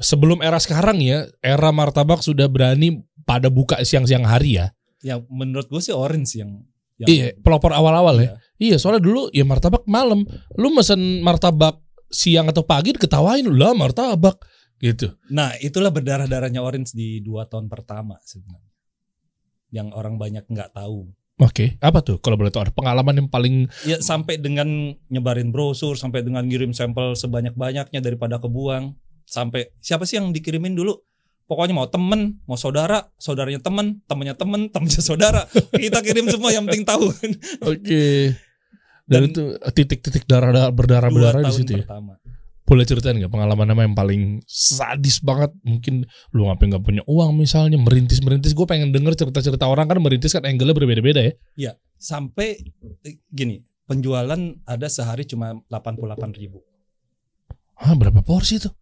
Sebelum era sekarang ya, era martabak sudah berani pada buka siang-siang hari ya. Yang menurut gue sih orange yang, yang Iya, pelopor awal-awal ya. Iya. Iya, soalnya dulu ya martabak malam. Lu mesen martabak siang atau pagi diketawain lah martabak gitu. Nah, itulah berdarah-darahnya orange di dua tahun pertama sebenarnya. Yang orang banyak nggak tahu. Oke, apa tuh kalau boleh tahu ada pengalaman yang paling Ya sampai dengan nyebarin brosur, sampai dengan ngirim sampel sebanyak-banyaknya daripada kebuang. Sampai siapa sih yang dikirimin dulu? Pokoknya mau temen, mau saudara, saudaranya temen, temennya temen, temennya saudara. Kita kirim semua yang penting tahu. Oke. Dan, Dan- itu titik-titik darah berdarah-berdarah di situ ya. pertama. Boleh ceritain nggak pengalaman apa yang paling sadis banget? Mungkin lu ngapain nggak punya uang misalnya merintis-merintis. Gue pengen denger cerita-cerita orang kan merintis kan angle-nya berbeda-beda ya. Sampai eh, gini, penjualan ada sehari cuma 88 ribu. Hah berapa porsi tuh?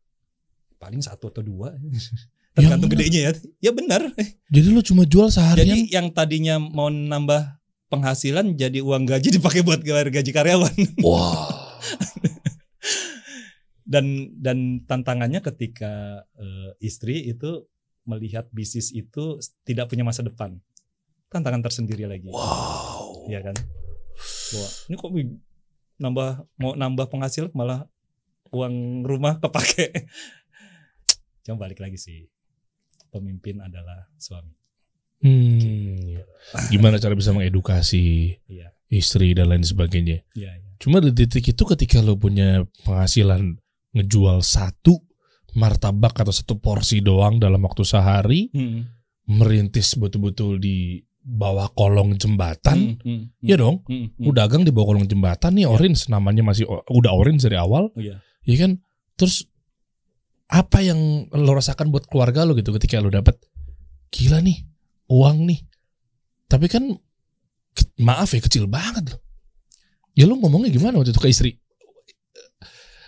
Paling satu atau dua. Tergantung bener. gedenya ya. Ya benar. Jadi lu cuma jual seharian? Jadi yang tadinya mau nambah penghasilan jadi uang gaji dipakai buat gaji karyawan. Wah. dan dan tantangannya ketika eh, istri itu melihat bisnis itu tidak punya masa depan. Tantangan tersendiri lagi. Wow. ya kan? Wah, ini kok nambah mau nambah penghasilan malah uang rumah kepake. Coba balik lagi sih. Pemimpin adalah suami. Hmm. Gimana cara bisa mengedukasi iya. istri dan lain sebagainya? iya iya. Cuma di titik itu ketika lo punya penghasilan ngejual satu martabak atau satu porsi doang dalam waktu sehari, Hmm, merintis betul-betul di bawah kolong jembatan, hmm, hmm, ya dong. hmm, hmm. Lu dagang di bawah kolong jembatan nih, Ya. orange namanya masih udah orange dari awal, Oh, iya ya kan? Terus apa yang lo rasakan buat keluarga lo gitu ketika lo dapet gila nih uang nih, tapi kan maaf ya kecil banget loh. Ya lo ngomongnya gimana waktu itu ke istri?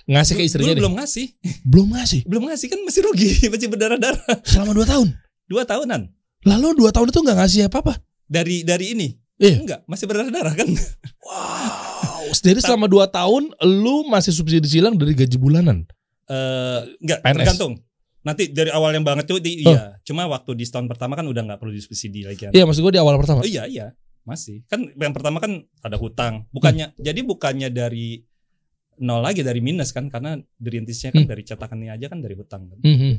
Ngasih ke istrinya dulu deh. belum ngasih belum ngasih belum ngasih kan masih rugi masih berdarah-darah selama dua tahun. dua tahunan Lalu dua tahun itu nggak ngasih apa-apa. dari dari ini Iya. enggak masih berdarah-darah kan Wow. Jadi selama dua tahun lu masih subsidi silang dari gaji bulanan. Eh enggak PNS. tergantung nanti dari awal yang banget tuh di, Oh. iya cuma waktu di tahun pertama kan udah nggak perlu disubsidi lagi kan Iya maksud gue di awal pertama. oh, iya iya masih kan yang pertama kan ada hutang bukannya jadi bukannya dari nol lagi dari minus kan karena dirintisnya kan Hmm. dari cetakannya aja kan dari hutang kan Mhm.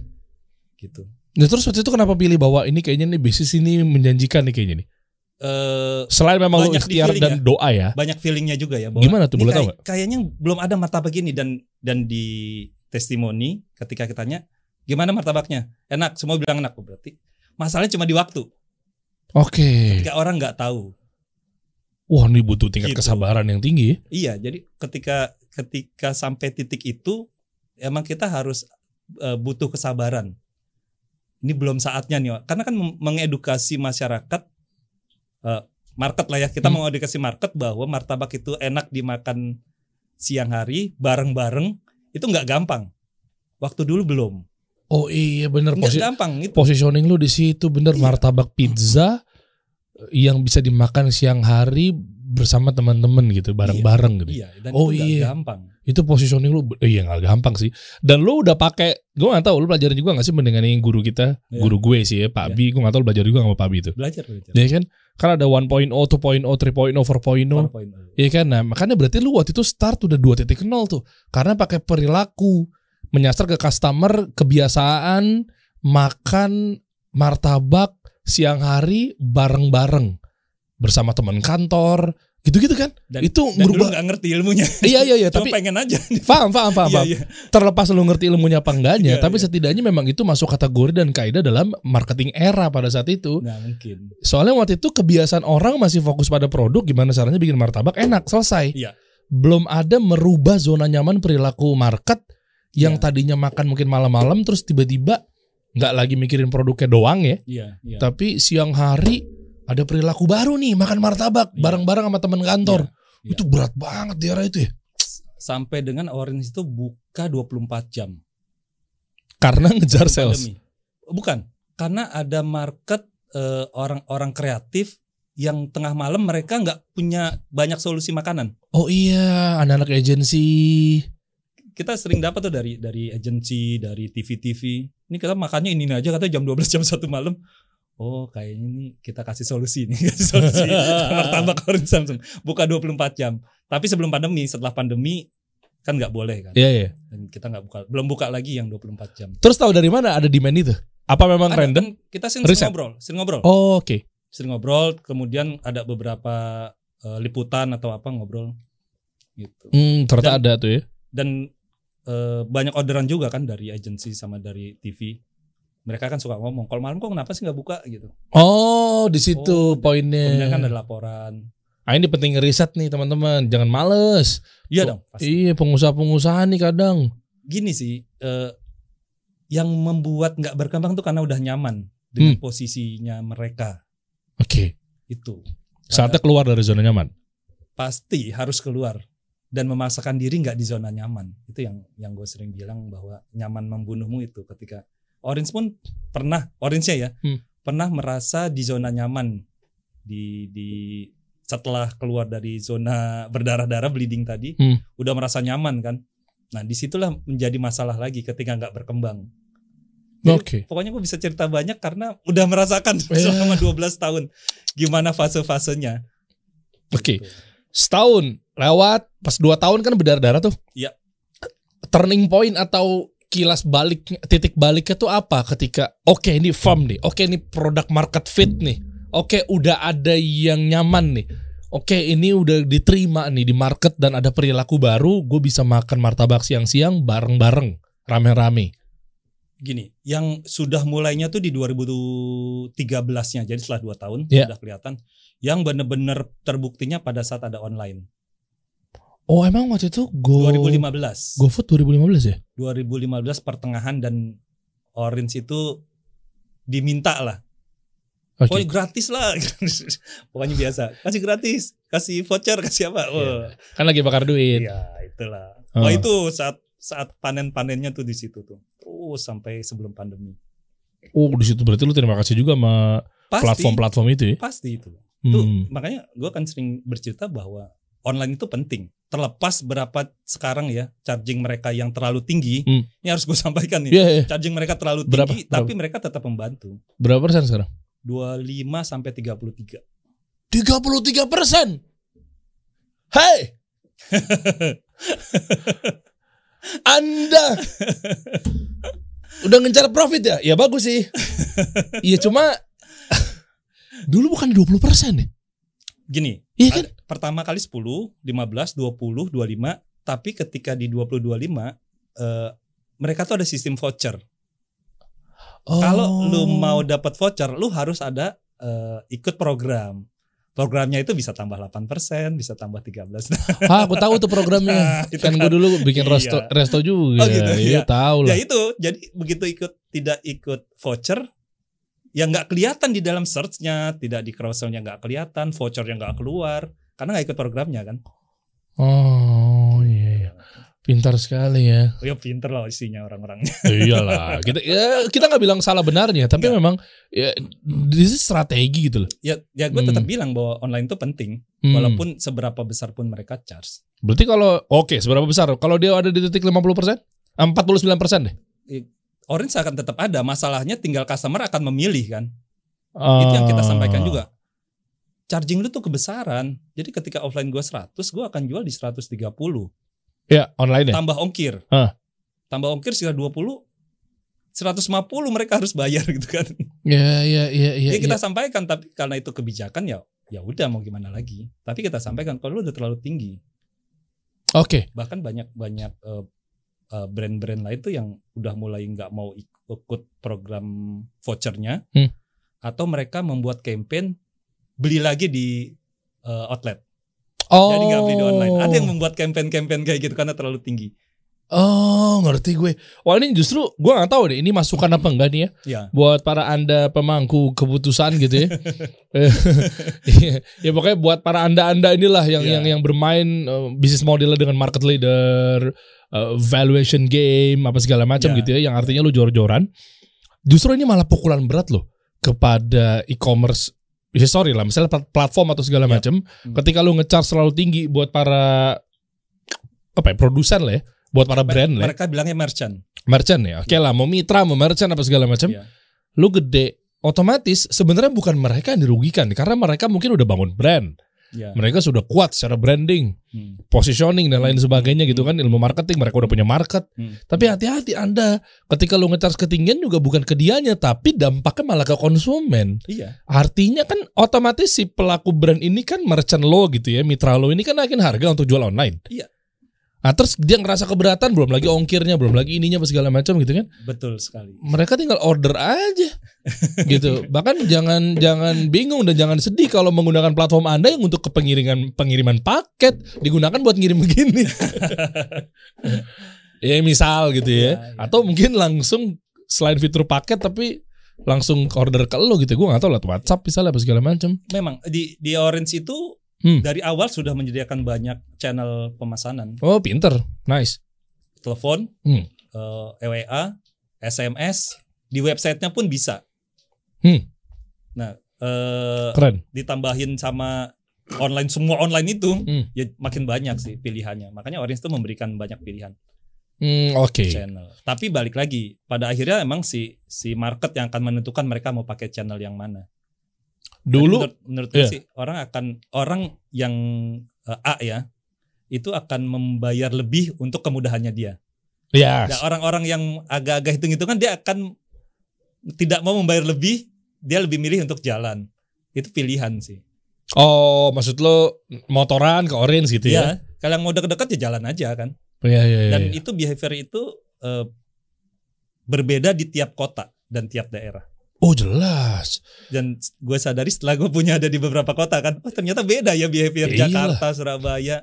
gitu Nah terus waktu itu kenapa pilih bahwa ini kayaknya nih bisnis ini menjanjikan nih kayaknya nih. eh Selain memang Banyak ikhtiar dan ya. doa ya. banyak feelingnya juga ya bahwa Gimana tuh ini boleh tahu kayak- kayaknya belum ada martabak gini dan dan di testimoni ketika kita tanya gimana martabaknya enak semua bilang enak berarti masalahnya cuma di waktu Oke. ketika orang nggak tahu Wah ini butuh tingkat Gitu. kesabaran yang tinggi. ya. iya jadi ketika ketika sampai titik itu emang kita harus eh, butuh kesabaran. Ini belum saatnya nih karena kan mengedukasi masyarakat eh, market lah ya. Kita Hmm. mengedukasi market bahwa martabak itu enak dimakan siang hari bareng-bareng itu nggak gampang. Waktu dulu belum. Oh iya bener. Posi gampang itu. positioning lu di situ bener. Iya. martabak pizza yang bisa dimakan siang hari bersama teman-teman gitu bareng-bareng gitu. Iya, dan Oh, itu iya. gampang. Itu positioning lu eh, iya nggak gampang sih. Dan lu udah pakai gue gak tahu lu pelajarin juga gak sih mendengar yang guru kita, Iya. guru gue sih ya, Pak Iya. Bi, gue gak tahu lu belajar juga sama Pak Bi itu. Belajar belajar. Ya kan? Kan ada 1.0, 2.0, 3.0, 4.0. 4.0. Iya kan? Nah, makanya berarti lu waktu itu start udah 2.0 tuh. Karena pakai perilaku menyasar ke customer kebiasaan makan martabak siang hari bareng-bareng bersama teman kantor, gitu-gitu kan? Dan, itu dan merubah nggak ngerti ilmunya. Iya iya iya, tapi pengen aja. paham paham paham. Iya, paham. iya. Terlepas lu ngerti ilmunya apa enggaknya, Iya, tapi iya. setidaknya memang itu masuk kategori dan kaidah dalam marketing era pada saat itu. Nah mungkin. Soalnya waktu itu kebiasaan orang masih fokus pada produk, gimana caranya bikin martabak enak, selesai. Iya. Belum ada merubah zona nyaman perilaku market yang Iya. tadinya makan mungkin malam-malam terus tiba-tiba nggak lagi mikirin produknya doang ya, Iya, iya. tapi siang hari ada perilaku baru nih makan martabak Iya. bareng-bareng sama teman kantor. Iya. Itu berat banget di era itu ya. Sampai dengan Orange itu buka 24 jam. Karena ngejar sales. pandemi. Bukan, karena ada market eh, orang-orang kreatif yang tengah malam mereka nggak punya banyak solusi makanan. Oh iya, anak-anak agensi. Kita sering dapat tuh dari dari agensi, dari TV-TV. Ini kita makannya ini aja katanya jam 12 jam 1 malam. Oh, kayaknya ini kita kasih solusi nih, kasih solusi. Martabak Orange Samsung buka 24 jam. Tapi sebelum pandemi, setelah pandemi kan nggak boleh kan. Iya iya. Dan kita nggak buka, belum buka lagi yang 24 jam. Terus tahu dari mana ada demand itu? Apa memang Ada, random? kan kita sering, sering ngobrol, sering ngobrol. Oh, oke. sering ngobrol kemudian ada beberapa eh, liputan atau apa ngobrol gitu Hmm, ternyata Dan- ada tuh ya. dan eh, banyak orderan juga kan dari agensi sama dari TV mereka kan suka ngomong kalau malam kok kenapa sih nggak buka gitu Oh, di situ Oh, poinnya. kemudian kan ada laporan Ah, ini penting riset nih teman-teman, jangan males. iya Oh, dong pasti Iya, pengusaha-pengusaha nih kadang. gini sih eh, yang membuat nggak berkembang tuh karena udah nyaman dengan Hmm. posisinya mereka Oke. itu Saatnya keluar dari zona nyaman. pasti harus keluar dan memaksakan diri nggak di zona nyaman itu yang yang gue sering bilang bahwa nyaman membunuhmu itu ketika Orange pun pernah Orange-nya ya Hmm. pernah merasa di zona nyaman di di setelah keluar dari zona berdarah-darah bleeding tadi Hmm. udah merasa nyaman kan nah di situlah menjadi masalah lagi ketika nggak berkembang Oke. pokoknya gue bisa cerita banyak karena udah merasakan Iya. selama 12 tahun gimana fase-fasenya Oke. Gitu. Setahun lewat, pas dua tahun kan berdarah-darah tuh. Iya. Turning point atau kilas balik titik baliknya tuh apa ketika oke ini firm nih, oke ini produk market fit nih, oke udah ada yang nyaman nih, oke ini udah diterima nih di market dan ada perilaku baru, gue bisa makan martabak siang-siang bareng-bareng, rame-rame. gini, yang sudah mulainya tuh di 2013-nya, jadi setelah 2 tahun Iya. sudah kelihatan. Yang benar-benar terbuktinya pada saat ada online. Oh emang waktu itu Go 2015. GoFood 2015 ya? 2015 pertengahan dan Orange itu diminta lah. Oke. Pokoknya gratis lah. Pokoknya biasa. Kasih gratis, kasih voucher, kasih apa. Wah. Kan lagi bakar duit. Iya, itulah. Oh. Wah, itu saat saat panen-panennya tuh di situ tuh. Terus sampai sebelum pandemi. Oh di situ berarti lu terima kasih juga sama platform-platform itu ya? pasti itu. Hmm. makanya gue kan sering bercerita bahwa online itu penting. Terlepas berapa sekarang ya charging mereka yang terlalu tinggi, Hmm. ini harus gue sampaikan nih. Iya, iya. Charging mereka terlalu Berapa? tinggi, tapi mereka tetap membantu. Berapa persen sekarang? 25 sampai 33. 33 persen. Hei, Anda udah ngejar profit ya? Ya bagus sih. Iya cuma dulu bukan 20 persen ya? Gini, Iya kan? Pertama kali 10, 15, 20, 25, tapi ketika di 20 25 eh, mereka tuh ada sistem voucher. Oh. Kalau lu mau dapat voucher, lu harus ada eh, ikut program. Programnya itu bisa tambah 8%, bisa tambah 13. ah, aku tahu tuh programnya. Nah, itu kan kan. gue dulu bikin Iya. resto resto juga. Oh, gitu, Iya, iya. tahu ya lah. itu, jadi begitu ikut tidak ikut voucher, yang nggak kelihatan di dalam searchnya, tidak di carouselnya nggak kelihatan, vouchernya nggak keluar, karena nggak ikut programnya kan. Oh, iya iya. Pintar sekali ya. Ya pinter loh isinya orang-orangnya. Iyalah, kita ya, kita nggak bilang salah benarnya, tapi Nggak. memang ya this is strategi gitu loh. Ya, ya gue Hmm. tetap bilang bahwa online itu penting, Hmm. walaupun seberapa besar pun mereka charge. berarti kalau oke seberapa besar? Kalau dia ada di titik 50%? 49% deh. Orange akan tetap ada, masalahnya tinggal customer akan memilih kan. Itu yang kita sampaikan Ah. juga. Charging lu tuh kebesaran. Jadi ketika offline gue 100, gue akan jual di 130. Ya, online ya. Tambah ongkir. Ah. Tambah ongkir sekitar 20 150 mereka harus bayar gitu kan. Ya, ya, ya, ya. ya kita sampaikan tapi karena itu kebijakan ya ya udah mau gimana lagi. Tapi kita sampaikan kalau lu udah terlalu tinggi. Oke. Bahkan banyak banyak eh, eh, brand-brand lain tuh yang udah mulai nggak mau ikut program vouchernya Hmm. atau mereka membuat campaign beli lagi di eh, outlet. Oh. Jadi nggak beli di online. Ada yang membuat campaign-campaign kayak gitu karena terlalu tinggi. Oh, ngerti gue. Wah, ini justru gue nggak tahu deh ini masukan apa enggak nih ya Ya. buat para Anda pemangku keputusan gitu ya. ya pokoknya buat para Anda-anda inilah yang Iya. yang yang bermain eh, bisnis modelnya dengan market leader, eh, valuation game apa segala macam Iya. gitu ya yang artinya lu jor-joran. Justru ini malah pukulan berat loh kepada e-commerce ya sorry lah misalnya plat- platform atau segala Iya. macam Hmm. ketika lu ngecharge terlalu tinggi buat para apa ya produsen lah ya buat para brand lah ya, Mereka bilangnya merchant. merchant ya oke lah mau mitra mau merchant apa segala macam Iya. lu gede otomatis sebenarnya bukan mereka yang dirugikan karena mereka mungkin udah bangun brand Ya. mereka sudah kuat secara branding Hmm. positioning dan lain sebagainya gitu kan ilmu marketing mereka udah punya market Hmm. tapi hati-hati anda ketika lu ngecharge ketinggian juga bukan ke dianya tapi dampaknya malah ke konsumen Iya. Artinya kan otomatis si pelaku brand ini kan merchant lo gitu ya, mitra lo ini kan naikin harga untuk jual online. Iya. Nah terus dia ngerasa keberatan, belum lagi ongkirnya, belum lagi ininya apa segala macam gitu kan. Betul sekali. Mereka tinggal order aja gitu. Bahkan jangan jangan bingung dan jangan sedih kalau menggunakan platform Anda yang untuk kepengiriman pengiriman paket digunakan buat ngirim begini. ya misal gitu ya. Iya, iya. Atau mungkin langsung selain fitur paket tapi langsung order ke lo gitu. Gue gak tahu lah WhatsApp misalnya apa segala macam. Memang di di Orange itu Hmm. dari awal sudah menyediakan banyak channel pemesanan, Oh pinter, nice. telepon, Hmm. eh, EWA, SMS, di websitenya pun bisa. Hmm. Nah, eh, Keren. ditambahin sama online semua online itu, Hmm. ya makin banyak sih pilihannya. Makanya Orange itu memberikan banyak pilihan Hmm, Oke. channel. Tapi balik lagi, pada akhirnya emang si si market yang akan menentukan mereka mau pakai channel yang mana. Dulu, menurut, menurut iya. sih orang akan orang yang eh, A ya itu akan membayar lebih untuk kemudahannya dia. ya. Nah, orang-orang yang agak-agak hitung-hitungan dia akan tidak mau membayar lebih, dia lebih milih untuk jalan. Itu pilihan sih. Oh, maksud lo motoran ke orange gitu ya? Ya, kalau yang mau deket-deket ya jalan aja kan. Iya, iya, iya. Dan iya. itu behavior itu eh, berbeda di tiap kota dan tiap daerah. Oh jelas. Dan gue sadari setelah gue punya ada di beberapa kota kan, oh ternyata beda ya behavior Ya iyalah. Jakarta, Surabaya,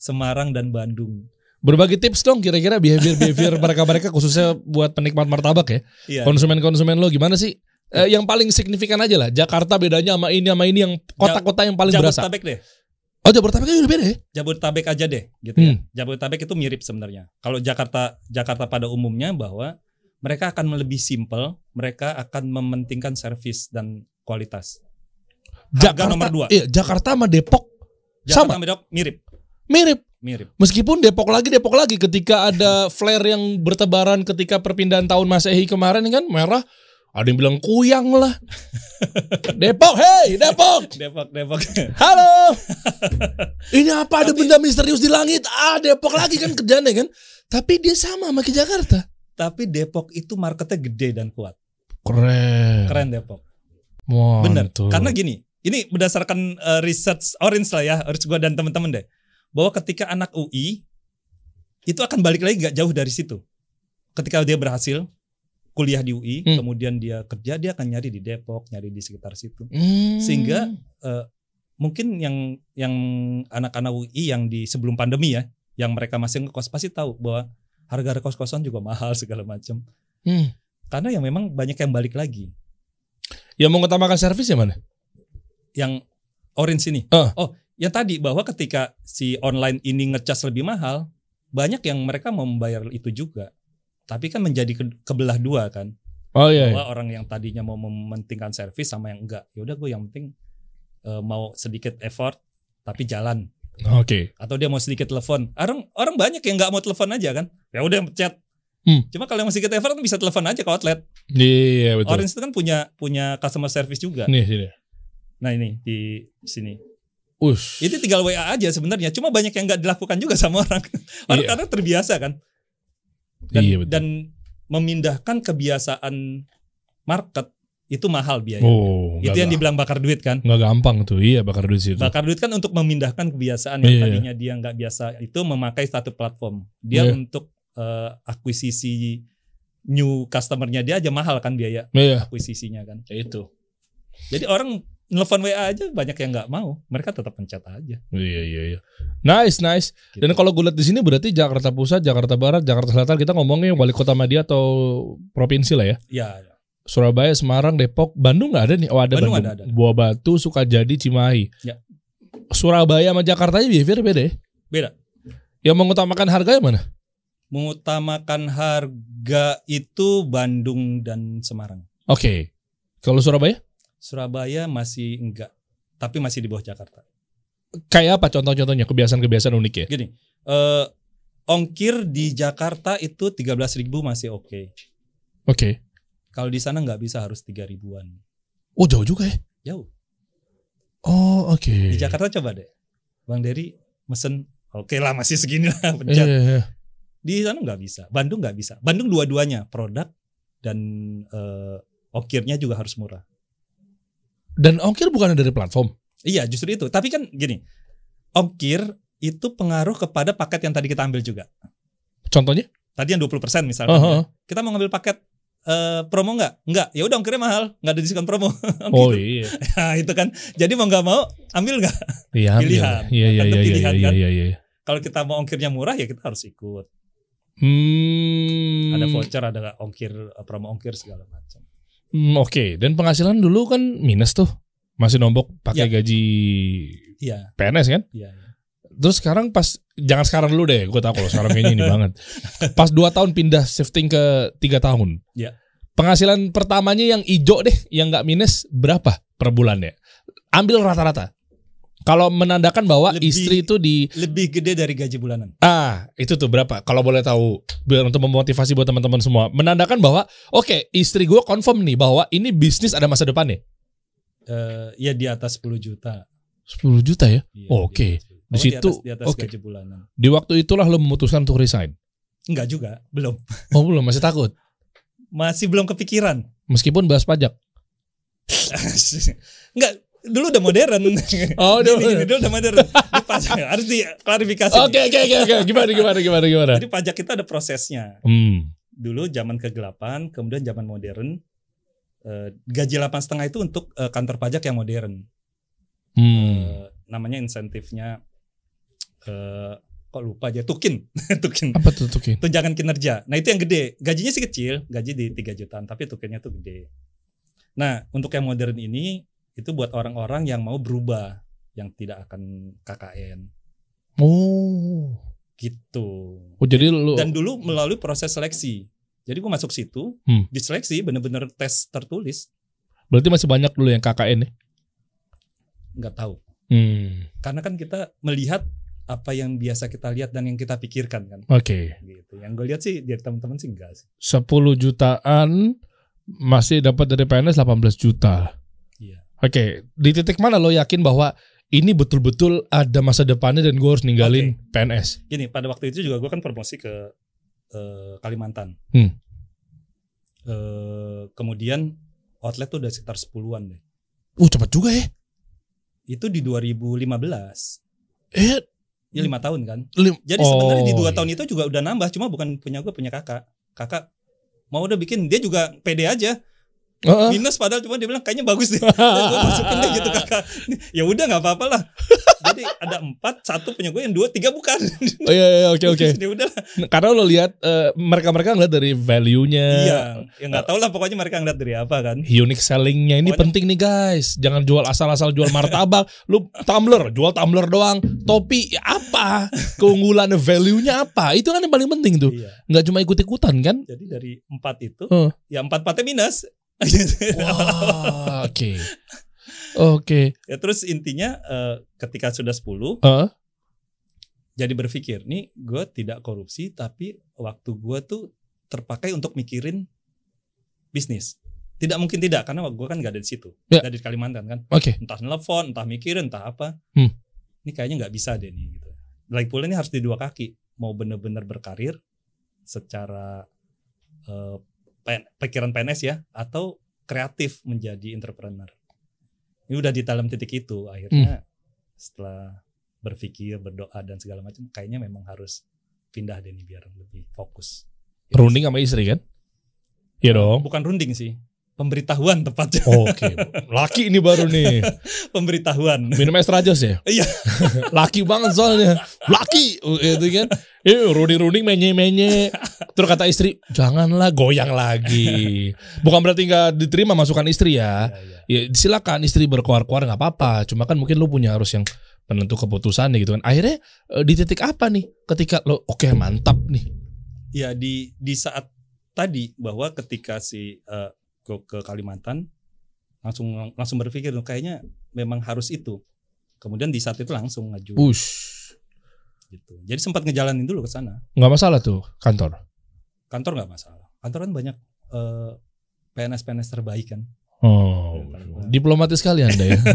Semarang dan Bandung. Berbagi tips dong kira-kira behavior-behavior mereka-mereka khususnya buat penikmat martabak ya. Iya. Konsumen-konsumen lo gimana sih? Eh, yang paling signifikan aja lah. Jakarta bedanya sama ini sama ini yang kota-kota yang paling berasa. Jabodetabek deh. Oh Jabodetabek kan udah beda ya? Jabodetabek aja deh gitu ya. Hmm. Jabodetabek itu mirip sebenarnya. Kalau Jakarta Jakarta pada umumnya bahwa mereka akan lebih simple, mereka akan mementingkan servis dan kualitas. Harga nomor dua. Iya, Jakarta sama Depok Jakarta sama Medok mirip, mirip. mirip. Meskipun Depok lagi Depok lagi ketika ada flare yang bertebaran ketika perpindahan tahun Masehi kemarin kan merah ada yang bilang kuyang lah. Depok, hey Depok. Depok, Depok. Halo. Ini apa ada benda misterius di langit? Ah, Depok lagi kan kerjanya kan. Tapi dia sama sama ke Jakarta. Tapi Depok itu marketnya gede dan kuat. Keren. Keren Depok. Mantul. Bener. Karena gini, ini berdasarkan uh, research Orange lah ya, Orange gua dan teman-teman deh. Bahwa ketika anak UI itu akan balik lagi gak jauh dari situ. Ketika dia berhasil kuliah di UI, Hmm. kemudian dia kerja, dia akan nyari di Depok, nyari di sekitar situ. Hmm. Sehingga eh, mungkin yang yang anak-anak UI yang di sebelum pandemi ya, yang mereka masih ngekos pasti tahu bahwa harga kos-kosan juga mahal segala macam. Hmm. Karena yang memang banyak yang balik lagi. Yang mengutamakan servis yang mana? Yang orange ini. Ah. Oh, yang tadi bahwa ketika si online ini ngecas lebih mahal, banyak yang mereka mau membayar itu juga. Tapi kan menjadi ke- kebelah dua kan. Oh iya. iya. bahwa orang yang tadinya mau mementingkan servis sama yang enggak ya udah gue yang penting eh, mau sedikit effort tapi jalan Oke. atau dia mau sedikit telepon orang orang banyak yang nggak mau telepon aja kan ya udah chat Hmm. cuma kalau yang sedikit effort kan bisa telepon aja ke outlet Iya betul. Orange itu kan punya punya customer service juga Nih sini. nah ini di sini Ush. itu tinggal WA aja sebenarnya cuma banyak yang nggak dilakukan juga sama orang orang Iya. karena terbiasa kan dan, Iya, betul. dan memindahkan kebiasaan market itu mahal biaya Oh, itu yang dibilang bakar duit kan nggak gampang tuh. Iya bakar duit situ. Bakar duit kan untuk memindahkan kebiasaan yang Iya. tadinya dia nggak biasa itu memakai satu platform. Dia Iya. untuk eh, akuisisi new customernya dia aja mahal kan biaya Iya. akuisisinya kan. Itu. Jadi orang nelfon WA aja banyak yang nggak mau. Mereka tetap pencet aja. Iya iya iya. Nice nice. Gitu. Dan kalau gue lihat di sini berarti Jakarta Pusat, Jakarta Barat, Jakarta Selatan kita ngomongnya wali kota media atau provinsi lah ya. Ya, Surabaya, Semarang, Depok, Bandung nggak ada nih. Oh ada Bandung Bandung. ada, ada. Buah Batu, Sukajadi, Cimahi. Ya. Surabaya sama Jakarta aja behavior beda ya. beda. Yang mengutamakan harga yang mana? Mengutamakan harga itu Bandung dan Semarang. Oke. Kalau Surabaya? Surabaya masih enggak, tapi masih di bawah Jakarta. Kayak apa contoh-contohnya kebiasaan-kebiasaan unik ya? Gini, eh, ongkir di Jakarta itu 13.000 masih oke. Oke. Kalau di sana nggak bisa harus tiga ribuan. Oh jauh juga ya? Jauh. Oh oke. Di Jakarta coba deh, Bang Dery mesen, oke lah masih segini lah pencet. iya, iya. Di sana nggak bisa. Bandung nggak bisa. Bandung dua-duanya produk dan eh, ongkirnya juga harus murah. Dan ongkir bukan dari platform. Iya justru itu. Tapi kan gini, ongkir itu pengaruh kepada paket yang tadi kita ambil juga. Contohnya? Tadi yang 20% misalnya. Oh, oh. Kita mau ngambil paket eh, promo nggak? Nggak. Ya udah ongkirnya mahal, nggak ada diskon promo. Oh Gitu. iya. Nah, itu kan. Jadi mau nggak mau ambil nggak? Iya. Pilihan. Iya, iya, iya, iya, iya, kan? iya, iya. Kalau kita mau ongkirnya murah ya kita harus ikut. Hmm. Ada voucher, ada ongkir, eh, promo ongkir segala macam. Hmm, Oke, dan penghasilan dulu kan minus tuh. Masih nombok pakai gaji Iya, PNS kan? iya. iya. Terus sekarang pas jangan sekarang dulu deh, gue tau kalau sekarang kayaknya ini banget. Pas 2 tahun pindah shifting ke tiga tahun. Iya. Penghasilan pertamanya yang ijo deh, yang nggak minus berapa per bulannya? Ambil rata-rata. Kalau menandakan bahwa Lebih- istri itu di Lebih gede dari gaji bulanan. ah itu tuh berapa? Kalau boleh tahu biar untuk memotivasi buat teman-teman semua, menandakan bahwa oke istri gue confirm nih bahwa ini bisnis ada masa depannya. Eh, ya di atas 10 juta. 10 juta ya? Iya, Oh, oke. 10 Di Oh, situ, di atas, di atas oke. gaji bulanan. Di waktu itulah lo memutuskan untuk resign. Enggak juga, belum. Oh belum masih takut. Masih belum kepikiran. Meskipun bahas pajak. Enggak, dulu udah modern. Oh, udah Gini, gini, dulu udah modern. Ini pajak, harus diklarifikasi. Oke oke oke oke gimana gimana gimana gimana. Jadi pajak itu ada prosesnya. Hmm. Dulu zaman kegelapan, kemudian zaman modern. Eh, gaji delapan setengah itu untuk eh, kantor pajak yang modern. Hmm. Eh, namanya insentifnya eh, kok lupa aja tukin tukin Apa tuh tuh Kin? tunjangan kinerja nah itu yang gede gajinya sih kecil gaji di 3 jutaan tapi tukinnya tuh gede nah untuk yang modern ini itu buat orang-orang yang mau berubah yang tidak akan KKN Oh. gitu Oh jadi lu dan dulu melalui proses seleksi jadi gue masuk situ Hmm. diseleksi bener-bener tes tertulis berarti masih banyak dulu yang KKN nih. nggak tahu Hmm. karena kan kita melihat apa yang biasa kita lihat dan yang kita pikirkan kan Oke. gitu. Yang gue lihat sih dari teman-teman sih enggak sih. 10 jutaan masih dapat dari PNS 18 juta. Oke, di titik mana lo yakin bahwa ini betul-betul ada masa depannya dan gue harus ninggalin PNS? Gini, pada waktu itu juga gue kan promosi ke eh, Kalimantan. Hmm. Eh, kemudian outlet tuh udah sekitar 10-an deh. Uh cepat juga ya. Itu di 2015. Eh, Ya lima tahun kan. lim- Jadi sebenarnya di Oh, dua iya. tahun itu juga udah nambah, cuma bukan punya gue, punya kakak. Kakak mau udah bikin, dia juga pede aja. Heeh. minus padahal cuma dia bilang kayaknya bagus deh. gue masukin deh gitu kakak. Ya udah nggak apa-apa lah. Jadi ada empat, satu punya gue, yang dua, tiga bukan. Oh iya iya oke oke. ya udah. Karena lo lihat eh, mereka-mereka ngeliat dari value-nya, Iya, ya nggak tahu lah pokoknya mereka ngeliat dari apa kan. unique selling-nya ini Pokoknya- penting nih guys. Jangan jual asal-asal jual martabak. Lu tumbler, jual tumbler doang. Topi ya apa? Keunggulan value-nya apa? Itu kan yang paling penting tuh. Iya. Nggak cuma ikut-ikutan kan? Jadi dari empat itu, Heeh. ya empat empatnya minus. Wah, oke. Oke. ya terus intinya eh, ketika sudah 10 Heeh. jadi berpikir nih gue tidak korupsi tapi waktu gue tuh terpakai untuk mikirin bisnis. Tidak mungkin tidak karena gue kan gak ada di situ, Ya. Nggak ada di Kalimantan kan. Oke. Entah nelfon, entah mikirin, entah apa. Hmm. Ini kayaknya nggak bisa deh nih gitu. Lagi pula ini harus di dua kaki. Mau bener-bener berkarir secara pen- pikiran PNS ya atau kreatif menjadi entrepreneur. Ini udah di dalam titik itu Hmm. akhirnya setelah berpikir, berdoa dan segala macam kayaknya memang harus pindah deh nih biar lebih fokus. Runding sama istri kan? Iya dong. Bukan runding sih. Pemberitahuan tepatnya. Oke. Laki ini baru nih. Pemberitahuan. Minum extra jos ya? Iya. Laki banget soalnya. Laki itu kan. Eh runding-runding menye-menye. Terus kata istri, janganlah goyang lagi. Bukan berarti nggak diterima masukan istri ya. Iya, iya. Ya silakan istri berkoar-koar nggak apa-apa. Cuma kan mungkin lu punya harus yang penentu keputusan gitu kan. Akhirnya eh, di titik apa nih? Ketika lo oke mantap nih. Ya di di saat tadi bahwa ketika si eh, ke, ke Kalimantan langsung langsung berpikir "Oh, kayaknya memang harus itu. Kemudian di saat itu langsung ngaju Push. gitu. Jadi sempat ngejalanin dulu ke sana. Nggak masalah tuh kantor. Kantor nggak masalah. Kantor kan banyak eh, PNS-PNS terbaik kan. Oh, diplomatis sekali anda ya.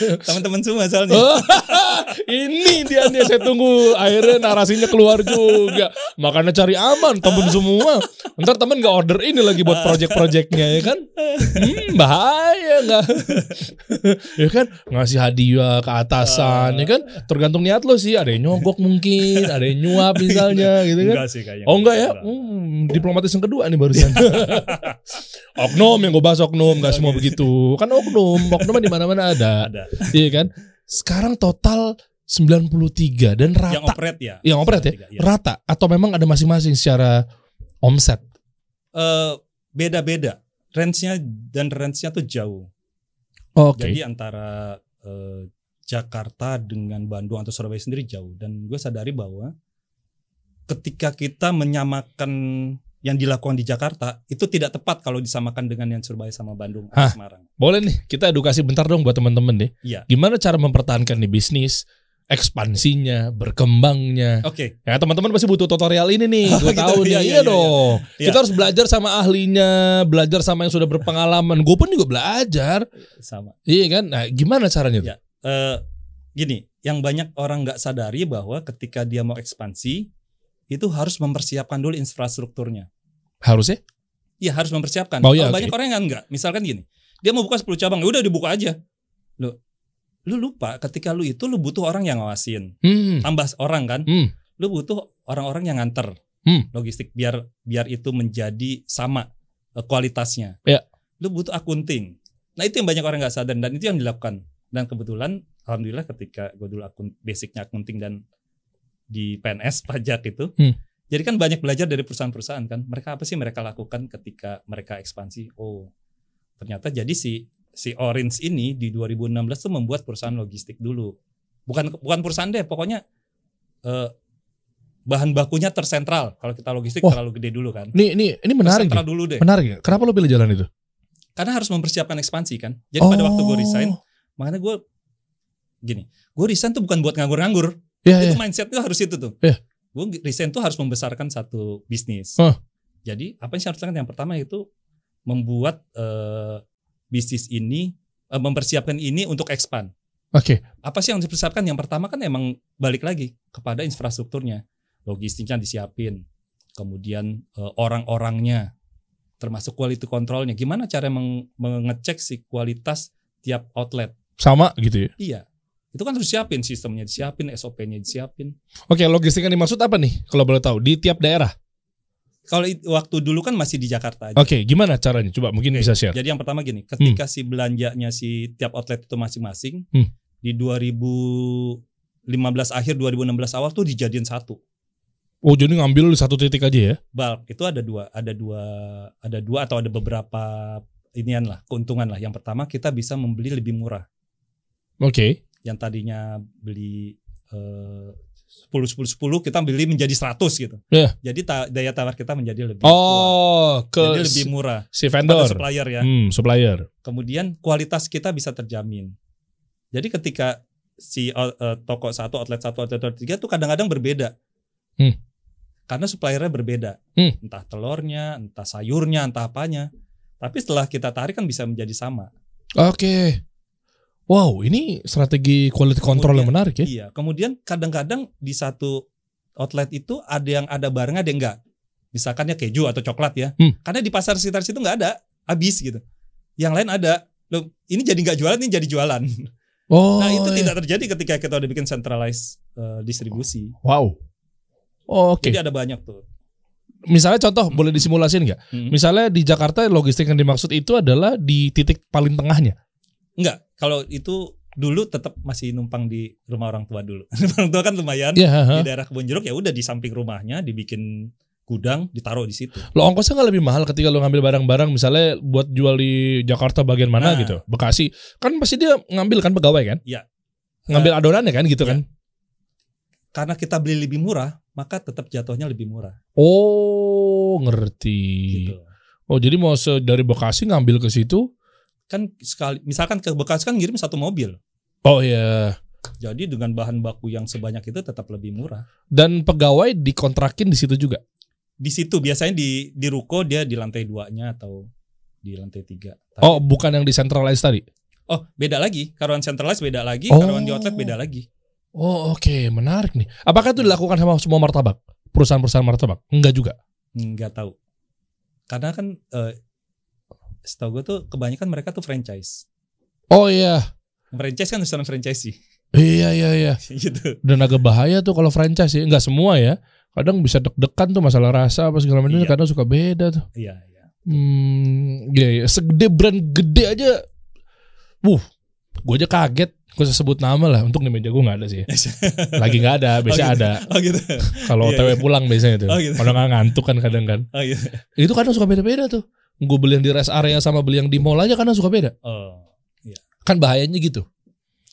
Teman-teman semua soalnya. Oh, ini dia nih saya tunggu akhirnya narasinya keluar juga. Makanya cari aman temen semua. Ntar temen nggak order ini lagi buat project-projectnya ya kan? Hmm, bahaya nggak? ya kan ngasih hadiah ke atasan ya kan? Tergantung niat lo sih. Ada yang nyogok mungkin, ada yang nyuap misalnya gitu kan? Enggak sih kayaknya. Oh enggak ya? Hmm, diplomatis yang kedua nih barusan. oknum yang gue bahas oknum nggak semua begitu. Kan oknum, oknum di mana-mana ada. Ada. Iya kan? Sekarang total 93 dan rata. Yang operate ya. Yang operate ya? Iya. Rata atau memang ada masing-masing secara omset? Eh, beda-beda. Range-nya dan range-nya tuh jauh. Oke. Jadi antara eh, Jakarta dengan Bandung atau Surabaya sendiri jauh dan gue sadari bahwa ketika kita menyamakan yang dilakukan di Jakarta itu tidak tepat kalau disamakan dengan yang Surabaya sama Bandung atau Hah? Semarang. Boleh nih, kita edukasi bentar dong buat teman-teman deh. Iya. Gimana cara mempertahankan nih bisnis, ekspansinya, berkembangnya. Oke, Ya teman-teman pasti butuh tutorial ini nih, gue Gitu, tahu nih. iya, Iya, iya, iya. dong. Iya. Kita harus belajar sama ahlinya, belajar sama yang sudah berpengalaman. Gue pun juga belajar, sama. iya kan? Nah, gimana caranya? Iya. Eh, gini, yang banyak orang nggak sadari bahwa ketika dia mau ekspansi itu harus mempersiapkan dulu infrastrukturnya. Harusnya? Iya harus mempersiapkan. Oh, Kalau oke. banyak orang yang enggak, misalkan gini, dia mau buka 10 cabang, ya udah dibuka aja. Lu, lu lupa ketika lu itu lu butuh orang yang ngawasin, Hmm. tambah orang kan, Hmm. lu butuh orang-orang yang nganter Hmm. logistik biar biar itu menjadi sama eh, kualitasnya. Ya. Lu butuh akunting. Nah itu yang banyak orang nggak sadar dan itu yang dilakukan. Dan kebetulan, alhamdulillah ketika gue dulu akun basicnya akunting dan di PNS pajak itu, Hmm. jadi kan banyak belajar dari perusahaan-perusahaan kan. Mereka apa sih mereka lakukan ketika mereka ekspansi? Oh, ternyata jadi si si Orange ini di 2016 tuh membuat perusahaan logistik dulu. Bukan bukan perusahaan deh, pokoknya eh, bahan bakunya tersentral. Kalau kita logistik Wah. terlalu gede dulu kan. Ini ini ini menarik. Tersentral nih. dulu deh. Menarik ya. Kenapa lo pilih jalan itu? Karena harus mempersiapkan ekspansi kan. Jadi pada waktu gue resign, Oh. makanya gue gini, gue resign tuh bukan buat nganggur-nganggur. Iya. Itu mindsetnya harus itu tuh. Iya. Gue resign tuh harus membesarkan satu bisnis. Hah. Jadi apa yang saya harus lakukan? Yang pertama itu membuat eh, bisnis ini, eh, mempersiapkan ini untuk expand. Oke. Apa sih yang dipersiapkan? Yang pertama kan emang balik lagi kepada infrastrukturnya, logistiknya disiapin, kemudian eh, orang-orangnya, termasuk quality controlnya. Gimana cara meng- mengecek si kualitas tiap outlet? Sama gitu ya. Iya, itu kan harus siapin sistemnya, disiapin SOP-nya, disiapin. Oke, logistik yang dimaksud apa nih? Kalau boleh tahu di tiap daerah. Kalau waktu dulu kan masih di Jakarta aja. Oke, gimana caranya? Coba mungkin Oke, bisa share. Jadi yang pertama gini, ketika si belanjanya si tiap outlet itu masing-masing Hmm. di 2015 akhir 2016 awal tuh dijadiin satu. Oh, jadi ngambil di satu titik aja ya? Bulk itu ada dua, ada dua, ada dua atau ada beberapa inian lah, keuntungan lah. Yang pertama kita bisa membeli lebih murah. Oke. Yang tadinya beli 10 10 10 kita beli menjadi 100 gitu. Iya. Jadi ta- daya tawar kita menjadi lebih kuat. Oh, ke Jadi lebih murah si vendor. supplier ya. Hmm, supplier. kemudian kualitas kita bisa terjamin. Jadi ketika si uh, toko satu, outlet satu, outlet tiga tuh kadang-kadang berbeda. Hmm. Karena suppliernya berbeda. Hmm. Entah telurnya, entah sayurnya, entah apanya. Tapi setelah kita tarik kan bisa menjadi sama. Oke. Wow, ini strategi quality control yang menarik ya. Iya. Kemudian kadang-kadang di satu outlet itu ada yang ada barang, ada yang enggak. Misalkan ya keju atau coklat ya. Hmm. Karena di pasar sekitar situ nggak ada, habis gitu. Yang lain ada. Loh, ini jadi nggak jualan, ini jadi jualan. Oh. Nah itu iya. tidak terjadi ketika kita udah bikin centralized uh, distribusi. Wow. Oh, Oke. Jadi ada banyak tuh. Misalnya contoh boleh disimulasin nggak? Hmm. Misalnya di Jakarta logistik yang dimaksud itu adalah di titik paling tengahnya. Enggak, kalau itu dulu tetap masih numpang di rumah orang tua dulu. orang tua kan lumayan Iya. di ha. daerah kebun jeruk ya udah di samping rumahnya dibikin gudang, ditaruh di situ. Lo ongkosnya nggak lebih mahal ketika lo ngambil barang-barang misalnya buat jual di Jakarta bagian mana Nah. gitu, Bekasi. Kan pasti dia ngambil kan pegawai kan? Iya. Ngambil adonannya kan gitu Iya. kan? Karena kita beli lebih murah, maka tetap jatuhnya lebih murah. Oh, ngerti. Gitu. Oh, jadi mau dari Bekasi ngambil ke situ? Kan sekali, misalkan ke Bekasi kan ngirim satu mobil. Oh iya. Jadi dengan bahan baku yang sebanyak itu tetap lebih murah. Dan pegawai dikontrakin di situ juga. Di situ biasanya di di ruko dia di lantai duanya atau di lantai tiga. Tapi- Oh, bukan yang di centralized tadi. Oh, beda lagi. Karyawan centralized beda lagi, Oh. karyawan di outlet beda lagi. Oh, oke, menarik nih. Apakah itu dilakukan sama semua martabak? Perusahaan-perusahaan martabak? Enggak juga. Nggak tahu. Karena kan eh setahu gue tuh kebanyakan mereka tuh franchise. Oh iya. Franchise kan restoran franchise sih. Iya, iya, iya. gitu. Dan agak bahaya tuh kalau franchise ya. Enggak semua ya. Kadang bisa deg-degan tuh masalah rasa apa segala macam. Iya. Kadang suka beda tuh. Iya, iya. Hmm, iya, iya. Segede brand gede aja. Wuh, gue aja kaget. Gue usah sebut nama lah. Untuk di meja gue nggak ada sih. Lagi nggak ada, biasanya Oh, gitu. ada. Oh gitu. Kalau Iya, OTW iya. pulang biasanya tuh. Oh, gitu. Kalau nggak ngantuk kan kadang kan. Oh gitu. Itu kadang suka beda-beda tuh. Gue beli yang di rest area sama beli yang di mall aja kadang suka beda. Oh. Kan bahayanya gitu.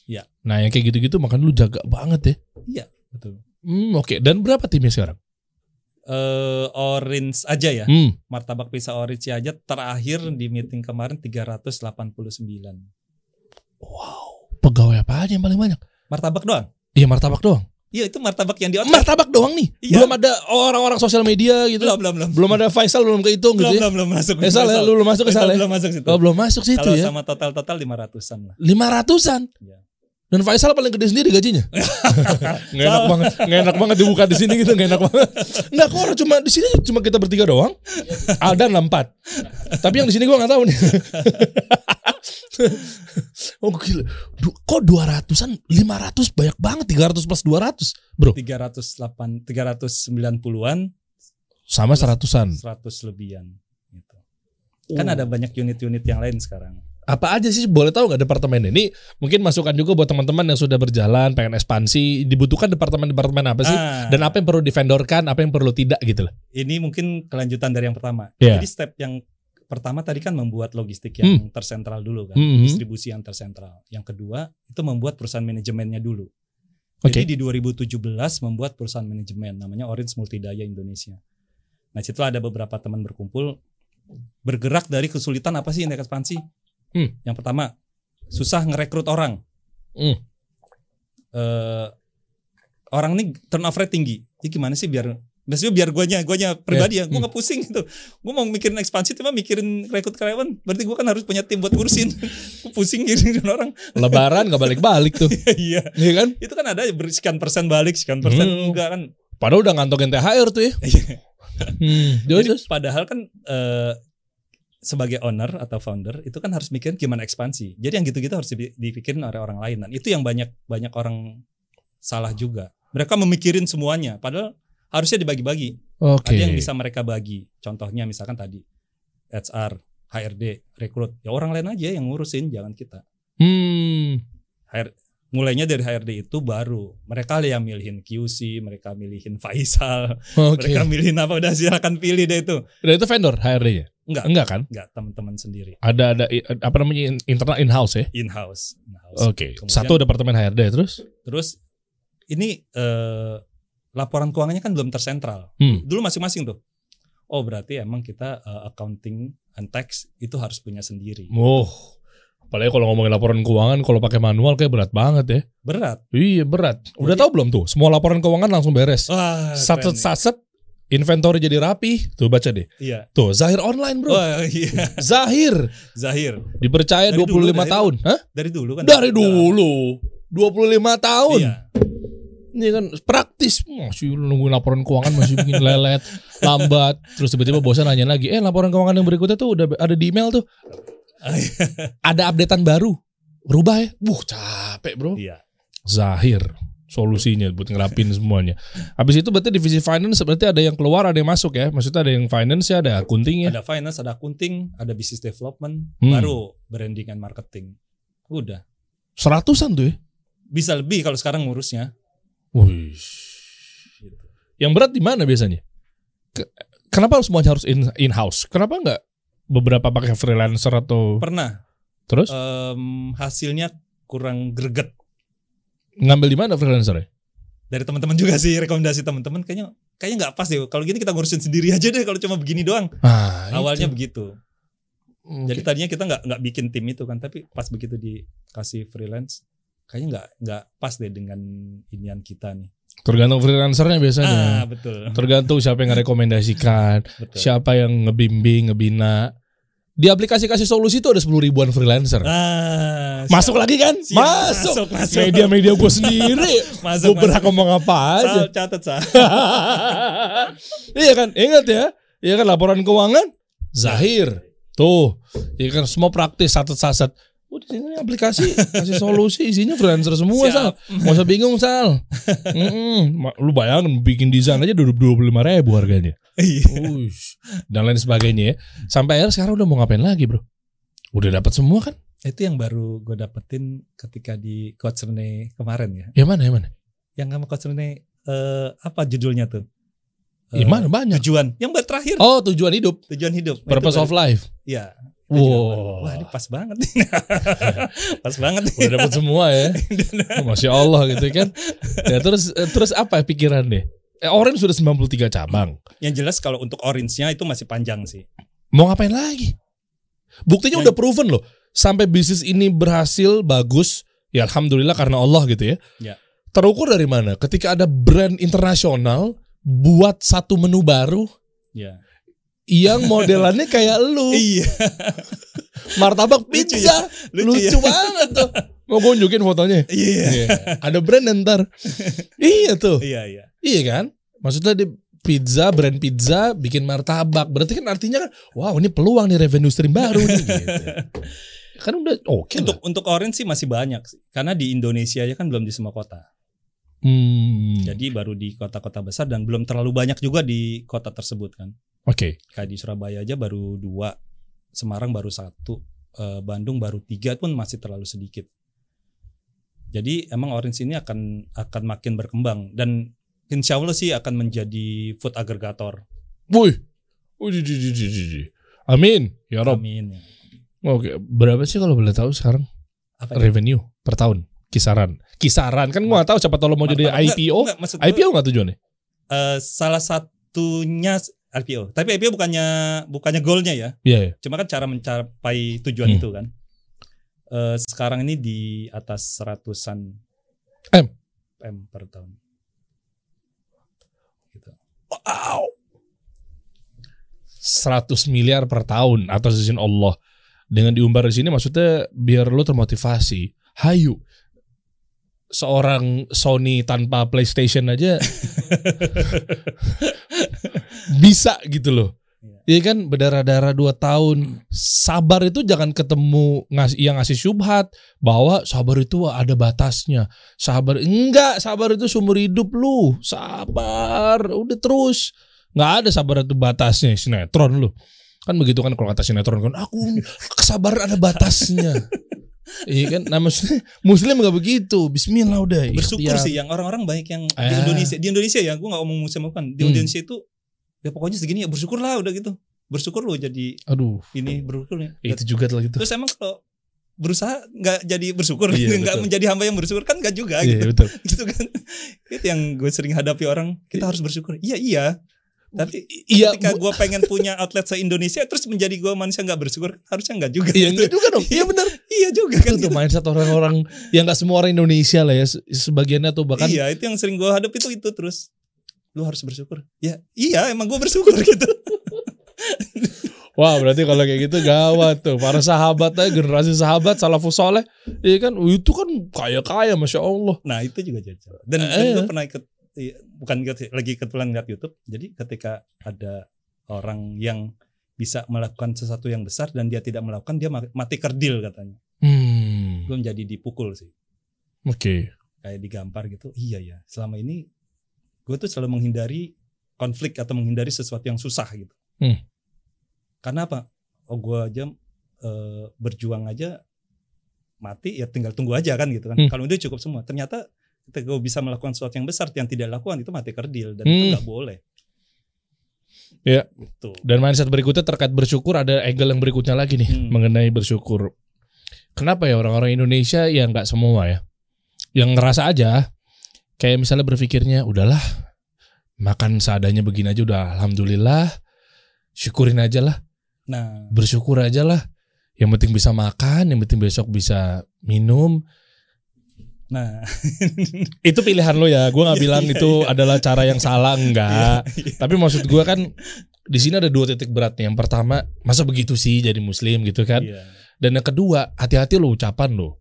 Iya. Nah yang kayak gitu-gitu makanya lu jaga banget ya. Iya, betul. Hmm, oke. Dan berapa timnya sekarang? Eh orange aja ya. Hmm. Martabak pisang orange aja terakhir di meeting kemarin 389. Wow. Pegawai apa aja yang paling banyak? Martabak doang. Iya martabak doang. Iya, itu martabak yang di outlet. Martabak doang nih. Iya. Belum ada orang-orang sosial media gitu. belum, belum, belum. Belum ada Faisal belum kehitung gitu belum, ya. belum, belum masuk. Eh ya, lu belum masuk ke Sal ya? Belum masuk situ. Oh belum masuk situ Kalau ya. sama total-total 500-an lah. Lima ratusan. Iya. Dan Faisal paling gede sendiri gajinya. nggak enak banget, nggak enak banget dibuka di sini gitu, nggak enak banget. Nggak kok orang cuma di sini cuma kita bertiga doang. Ada empat. Tapi yang di sini gua nggak tahu nih. oh gila, Du- kok dua ratusan, lima ratus banyak banget, tiga ratus plus dua ratus, bro. 308 390-an, Sama seratusan. 100 lebihan gitu. Kan ada banyak unit-unit yang lain sekarang. Apa aja sih boleh tahu nggak departemen ini? Mungkin masukan juga buat teman-teman yang sudah berjalan, pengen ekspansi, dibutuhkan departemen-departemen apa sih? Ah, Dan apa yang perlu divendorkan, apa yang perlu tidak gitu loh. ini mungkin kelanjutan dari yang pertama. Iya. Jadi step yang pertama tadi kan membuat logistik yang tersentral dulu kan, Hmm. distribusi yang tersentral. Yang kedua itu membuat perusahaan manajemennya dulu. Oke. Jadi di 2017 membuat perusahaan manajemen namanya Orange Multidaya Indonesia. Nah, situ ada beberapa teman berkumpul bergerak dari kesulitan apa sih indeks ekspansi? Hmm. Yang pertama, susah ngerekrut orang. Hmm. Eh, orang nih turnover tinggi. Jadi gimana sih biar Maksudnya biar guanya guanya pribadi ya, gue Hmm. nggak pusing gitu. Gue mau mikirin ekspansi, cuma mikirin rekrut karyawan. Berarti gue kan harus punya tim buat ngurusin. gue pusing ngirim orang. Lebaran nggak balik-balik tuh, Iya, iya kan? itu kan ada sekian persen balik, sekian persen Hmm. enggak kan. Padahal udah ngantongin THR tuh ya. Hmm, Jadi, padahal kan eh, sebagai owner atau founder itu kan harus mikirin gimana ekspansi. Jadi yang gitu-gitu harus dipi- dipikirin oleh orang lain. Dan itu yang banyak banyak orang salah juga. Mereka memikirin semuanya, padahal harusnya dibagi-bagi. Oke. Ada yang bisa mereka bagi. Contohnya misalkan tadi HR, HRD, rekrut. Ya orang lain aja yang ngurusin, jangan kita. Hmm. HR, mulainya dari HRD itu baru mereka yang milihin QC, mereka milihin Faisal, Oke. mereka milihin apa udah silakan pilih deh itu. Dan itu vendor HRD-nya? Enggak, Enggak kan? enggak teman-teman sendiri Ada ada apa namanya in- internal in-house ya? in-house. in-house. Oke. Kemudian- Satu departemen HRD terus? Terus ini eh, laporan keuangannya kan belum tersentral. Hmm. Dulu masing-masing tuh. Oh berarti emang kita eh, accounting and tax itu harus punya sendiri. Oh. Apalagi kalau ngomongin laporan keuangan kalau pakai manual kayak berat banget ya. Berat. Iya berat. Udah Jadi- tahu belum tuh? Semua laporan keuangan langsung beres. Wah, Inventory jadi rapi. Tuh baca deh. Iya. Tuh Zahir online bro. Wah, iya. Zahir Zahir. dipercaya Dari 25 dulu, dari tahun. Hah? Dari dulu kan. Dari dulu. 25 tahun. Iya. Ini kan praktis. Masih nunggu laporan keuangan masih bikin lelet, lambat. Terus tiba-tiba bosan nanya lagi, "Eh, laporan keuangan yang berikutnya tuh udah ada di email tuh. Ada updatean baru. Rubah ya." Wuh, capek, Bro. Iya. Zahir solusinya buat ngerapin semuanya. Habis itu berarti divisi finance berarti ada yang keluar, ada yang masuk ya. Maksudnya ada yang finance ya, ada accounting ya. Ada finance, ada accounting, ada business development, Hmm. baru branding and marketing. Udah. Seratusan tuh ya. Bisa lebih kalau sekarang ngurusnya. Wih. Gitu. Yang berat di mana biasanya? Ke- kenapa semuanya harus in in house? Kenapa nggak beberapa pakai freelancer atau Pernah terus em, hasilnya kurang greget ngambil di mana freelancer dari teman-teman juga sih rekomendasi teman-teman kayaknya kayaknya nggak pas deh kalau gini kita ngurusin sendiri aja deh kalau cuma begini doang Ah, awalnya itu. begitu Oke. jadi tadinya kita nggak nggak bikin tim itu kan tapi pas begitu dikasih freelance kayaknya nggak nggak pas deh dengan inian kita nih tergantung freelancernya biasanya. ah betul Tergantung siapa yang ngerekomendasikan, betul siapa yang ngebimbing, ngebina. Di aplikasi kasih solusi itu ada 10 ribuan freelancer. ah siap. Masuk lagi kan? Siap, masuk. masuk, masuk. Media-media gue sendiri. masuk gue berhak ngomong apa aja. Sal, catat sal iya kan? Ingat ya. Iya kan laporan keuangan Zahir. Tuh, iya kan semua praktis satet-saset. Oh, di sini aplikasi kasih solusi isinya freelancer semua Siap. Sal. Gak usah bingung Sal. Mm-mm. Ma- Lu bayangin bikin desain aja udah 25 ribu harganya. Iya. Uish. Dan lain sebagainya ya. Sampai akhirnya sekarang udah mau ngapain lagi bro? Udah dapat semua kan? itu yang baru gue dapetin ketika di Coach Rene kemarin ya Ya mana ya mana? yang sama Coach Rene eh, apa judulnya tuh Ya mana banyak. tujuan yang terakhir Oh tujuan hidup. tujuan hidup Purpose of life. Iya. Wow. Wah ini pas banget nih. pas banget nih. Udah dapat semua ya. Masya Allah gitu kan. Ya, terus terus apa pikiran deh? Eh, Orange sudah 93 cabang. Yang jelas kalau untuk orange-nya itu masih panjang sih. Mau ngapain lagi? Buktinya Yang- udah proven loh. Sampai bisnis ini berhasil bagus. Ya Alhamdulillah karena Allah gitu ya. Ya. Terukur dari mana? Ketika ada brand internasional buat satu menu baru Iya. Yang modelannya kayak lu. Iya. Martabak Lucu pizza. Lucu, Lucu, ya. banget tuh. Mau gue nunjukin fotonya. Iya. Iya. Ada brand ntar. iya tuh. Iya iya. Iya kan? Maksudnya di pizza, brand pizza bikin martabak. Berarti kan artinya kan, wow ini peluang nih revenue stream baru nih. Gitu. Kan udah oke Untuk lah. untuk orange sih masih banyak sih. Karena di Indonesia aja kan belum di semua kota. Hmm. Jadi baru di kota-kota besar dan belum terlalu banyak juga di kota tersebut kan. Oke. Kayak di Surabaya aja baru dua, Semarang baru satu, eh, Bandung baru tiga pun masih terlalu sedikit. Jadi emang orange ini akan akan makin berkembang dan insya Allah sih akan menjadi food aggregator. Wih. Amin. Ya Rob. Amin. Oke. Berapa sih kalau boleh tahu sekarang Apa ya? revenue per tahun? Kisaran. Kisaran kan gua nggak tahu siapa tahu lo mau jadi IPO. Enggak, IPO nggak tujuannya? eh, salah satunya IPO. Tapi IPO bukannya bukannya goalnya ya. Iya. iya. Cuma kan cara mencapai tujuan Hmm. itu kan. Eh, sekarang ini di atas seratusan M. M per tahun. Gitu. Wow. 100 miliar per tahun atas izin Allah. Dengan diumbar di sini maksudnya biar lo termotivasi. Hayu. Seorang Sony tanpa PlayStation aja bisa gitu loh. Iya kan berdarah-darah 2 tahun. Sabar itu jangan ketemu ngas yang ngasih syubhat bahwa sabar itu ada batasnya. Sabar enggak, sabar itu sumber hidup lu. Sabar, udah terus nggak ada sabar itu batasnya sinetron lu kan begitu kan kalau kata sinetron kan aku kesabaran ada batasnya iya kan? Nah maksudnya muslim nggak begitu. Bismillah udah bersyukur ikhtiar. sih yang orang-orang baik yang di Ah. Indonesia di Indonesia ya gue nggak ngomong muslim bukan di Hmm. Indonesia itu ya pokoknya segini ya bersyukur lah udah gitu. Bersyukur lo jadi aduh. ini bersyukur ya. Itu juga lah gitu. Terus emang kalau berusaha nggak jadi bersyukur Iya, nggak menjadi hamba yang bersyukur kan nggak juga iya gitu. betul. Gitu kan. Itu yang gue sering hadapi orang kita harus bersyukur. Iya iya tapi iya ketika bu- gue pengen punya outlet se Indonesia terus menjadi gue manusia nggak bersyukur harusnya nggak juga iya gitu. enggak juga dong. Iya benar iya juga kan itu gitu. mindset orang-orang yang nggak semua orang Indonesia lah ya se- sebagiannya tuh bahkan iya itu yang sering gue hadapi itu itu terus. Lu harus bersyukur. Ya iya emang gue bersyukur gitu. Wah berarti kalau kayak gitu gawat tuh. Para sahabat aja generasi sahabat salafus soleh Iya kan itu kan kaya-kaya Masya Allah. Nah itu juga jadi dan, Eh. dan gue pernah ikut iya, bukan ikut sih, lagi kebetulan lihat YouTube. Jadi ketika ada orang yang bisa melakukan sesuatu yang besar dan dia tidak melakukan dia ma- mati kerdil katanya. Hmm. Gue menjadi dipukul sih. Oke. Kayak digampar gitu iya ya selama ini gue tuh selalu menghindari konflik atau menghindari sesuatu yang susah gitu. Hmm. karena apa? Oh gue aja eh, berjuang aja mati ya tinggal tunggu aja kan gitu kan. Hmm. kalau itu cukup semua. Ternyata ketika gue bisa melakukan sesuatu yang besar yang tidak lakukan itu mati kerdil dan itu Hmm. nggak boleh Iya. gitu Dan mindset berikutnya terkait bersyukur Ada angle yang berikutnya lagi nih Hmm. Mengenai bersyukur Kenapa ya orang-orang Indonesia ya nggak semua ya Yang ngerasa aja Kayak misalnya berpikirnya Udahlah Makan seadanya begini aja udah Alhamdulillah Syukurin aja lah nah bersyukur aja lah. Yang penting bisa makan, yang penting besok bisa minum. Nah Itu pilihan lo ya. Gue nggak Iya, bilang iya, itu iya. adalah cara yang salah enggak. Tapi maksud gue kan di sini ada dua titik beratnya. Yang pertama, masa begitu sih jadi muslim gitu kan? Dan yang kedua, hati-hati lo ucapan lo.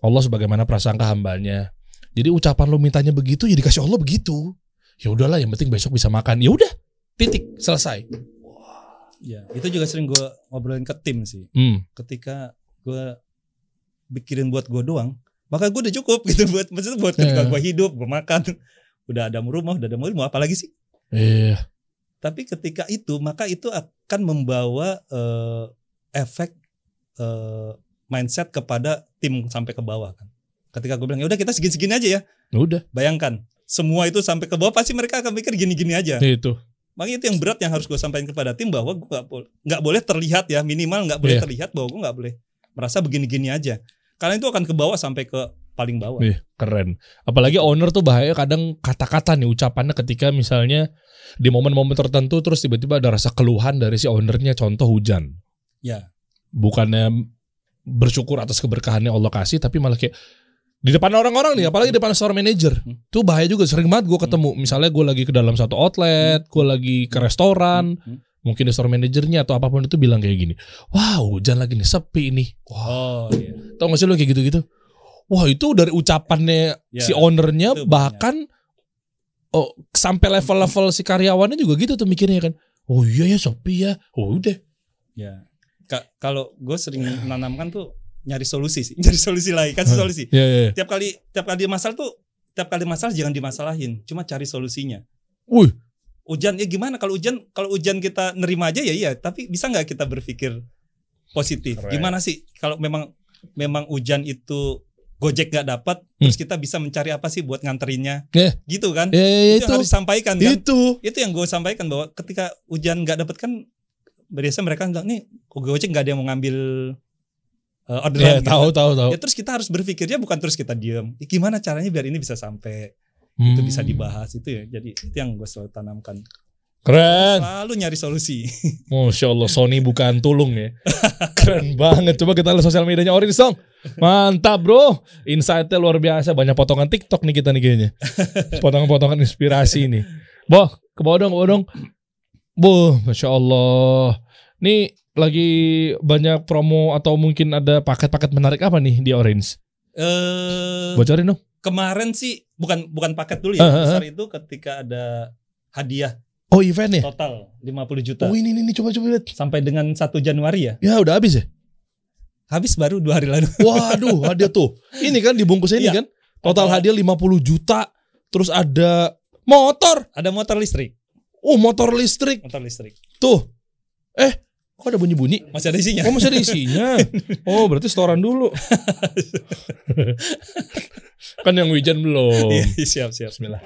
Allah sebagaimana prasangka hambanya. Jadi ucapan lo mintanya begitu, ya dikasih Allah begitu. Ya udahlah, yang penting besok bisa makan. Ya udah, titik selesai. Iya. itu juga sering gue ngobrolin ke tim sih Hmm. ketika gue pikirin buat gue doang maka gue udah cukup gitu buat maksudnya buat ketika Iya. gue hidup gue makan udah ada rumah udah ada mobil mau apa lagi sih? Eh, tapi ketika itu maka itu akan membawa eh, efek eh, mindset kepada tim sampai ke bawah kan. Ketika gue bilang ya udah kita segini-segini aja ya. Udah, bayangkan semua itu sampai ke bawah pasti mereka akan mikir gini-gini aja. Itu. makanya itu yang berat yang harus gue sampaikan kepada tim bahwa gue nggak boleh terlihat ya minimal nggak boleh Iya. terlihat bahwa gue nggak boleh merasa begini-gini aja karena itu akan ke bawah sampai ke paling bawah Ih, keren. Apalagi owner tuh bahaya kadang kata-kata nih ucapannya ketika misalnya di momen-momen tertentu terus tiba-tiba ada rasa keluhan dari si ownernya contoh hujan. ya Bukannya bersyukur atas keberkahannya Allah kasih tapi malah kayak di depan orang-orang nih apalagi di depan store manager Hmm. tuh bahaya juga sering banget gue ketemu misalnya gue lagi ke dalam satu outlet gue lagi ke restoran Hmm. Mungkin di store manajernya atau apa pun itu bilang kayak gini wow hujan lagi nih sepi nih. Wah. Oh iya. Tau gak sih lo kayak gitu-gitu? Wah itu dari ucapannya Ya, si ownernya bahkan oh sampai level-level si karyawannya juga gitu tuh mikirnya kan. Oh iya ya sepi ya. Oh udah. Ya Ka- kalau gue sering menanamkan tuh nyari solusi sih nyari solusi lagi kasih solusi. Ya ya ya. tiap kali tiap kali masalah tuh tiap kali masalah jangan dimasalahin cuma cari solusinya. Wih, hujan ya gimana? Kalau hujan kalau hujan kita nerima aja ya iya. Tapi bisa nggak kita berpikir positif? Keren. gimana sih kalau memang memang hujan itu gojek nggak dapat terus kita bisa mencari apa sih buat nganterinnya? Ya. gitu kan? Ya, ya, ya, itu, itu. yang harus disampaikan kan? Itu. Itu yang gue sampaikan bahwa ketika hujan nggak dapat kan biasa mereka bilang nih gojek nggak ada yang mau ngambil uh, orderan ya gitu. tahu tahu tahu. Ya terus kita harus berpikirnya bukan terus kita diam Ya, gimana caranya biar ini bisa sampai itu Hmm. bisa dibahas itu ya. Jadi itu yang gue selalu tanamkan. Keren. Selalu nyari solusi. Masya Allah Sony bukan tulung ya. Keren banget. Coba kita lihat sosial medianya Orange dong Mantap bro. Insightnya luar biasa. Banyak potongan TikTok nih kita nih kayaknya. Potongan-potongan inspirasi nih Boh ke bawah dong ke bawah dong. Boh Masya Allah. Nih lagi banyak promo Atau mungkin ada paket-paket menarik apa nih di Orange? Eh Bocorin dong. kemarin sih bukan bukan paket dulu ya ah. besar itu ketika ada hadiah Oh event ya? total 50 juta. Oh ini ini coba-coba lihat. Sampai dengan 1 Januari ya? Ya udah habis ya? Habis baru dua hari lalu. Waduh hadiah tuh. Ini kan dibungkus ini Iya. kan? Total Ada- hadiah 50 juta Terus ada motor. Ada motor listrik. Oh motor listrik. Motor listrik. tuh. Eh kok ada bunyi-bunyi? Masih ada isinya. Oh masih ada isinya. Oh berarti setoran dulu. kan yang wijan belum. Iya, siap siap. Bismillah.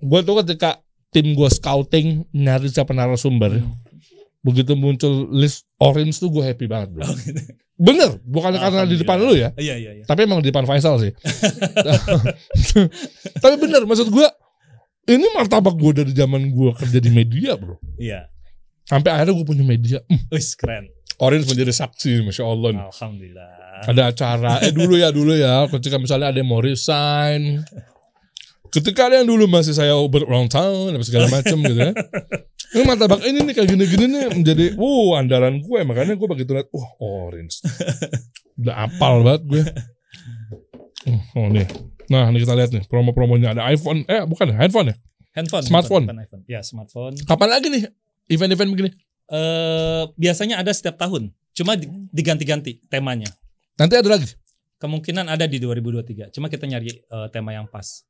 Gue tuh ketika tim gue scouting nyari siapa narasumber, begitu muncul list orange tuh gue happy banget bro. Oh, gitu. Bener, bukan karena di depan lu ya, Iya iya iya. tapi emang di depan Faisal sih. tapi bener, maksud gue ini martabak gue dari zaman gue kerja di media bro. Iya. Sampai akhirnya gue punya media. Hmm, Wis keren. Orange menjadi saksi, masya Allah. nih. Alhamdulillah. Ada acara, eh dulu ya dulu ya. Ketika misalnya ada yang mau resign, ketika ada yang dulu masih saya berulang tahun, apa segala macam gitu ya. Ini martabak ini nih kayak gini-gini nih menjadi, wow andalan gue. Makanya gue begitu lihat, wah orange. Udah apal banget gue. Oh nih. Nah ini kita lihat nih promo-promonya ada iPhone, eh bukan handphone ya. Handphone. Smartphone. handphone, iPhone. Ya smartphone. Kapan lagi nih event-event begini? Eh biasanya ada setiap tahun. Cuma di- diganti-ganti temanya. Nanti ada lagi. Kemungkinan ada di 2023. Cuma kita nyari eh, tema yang pas.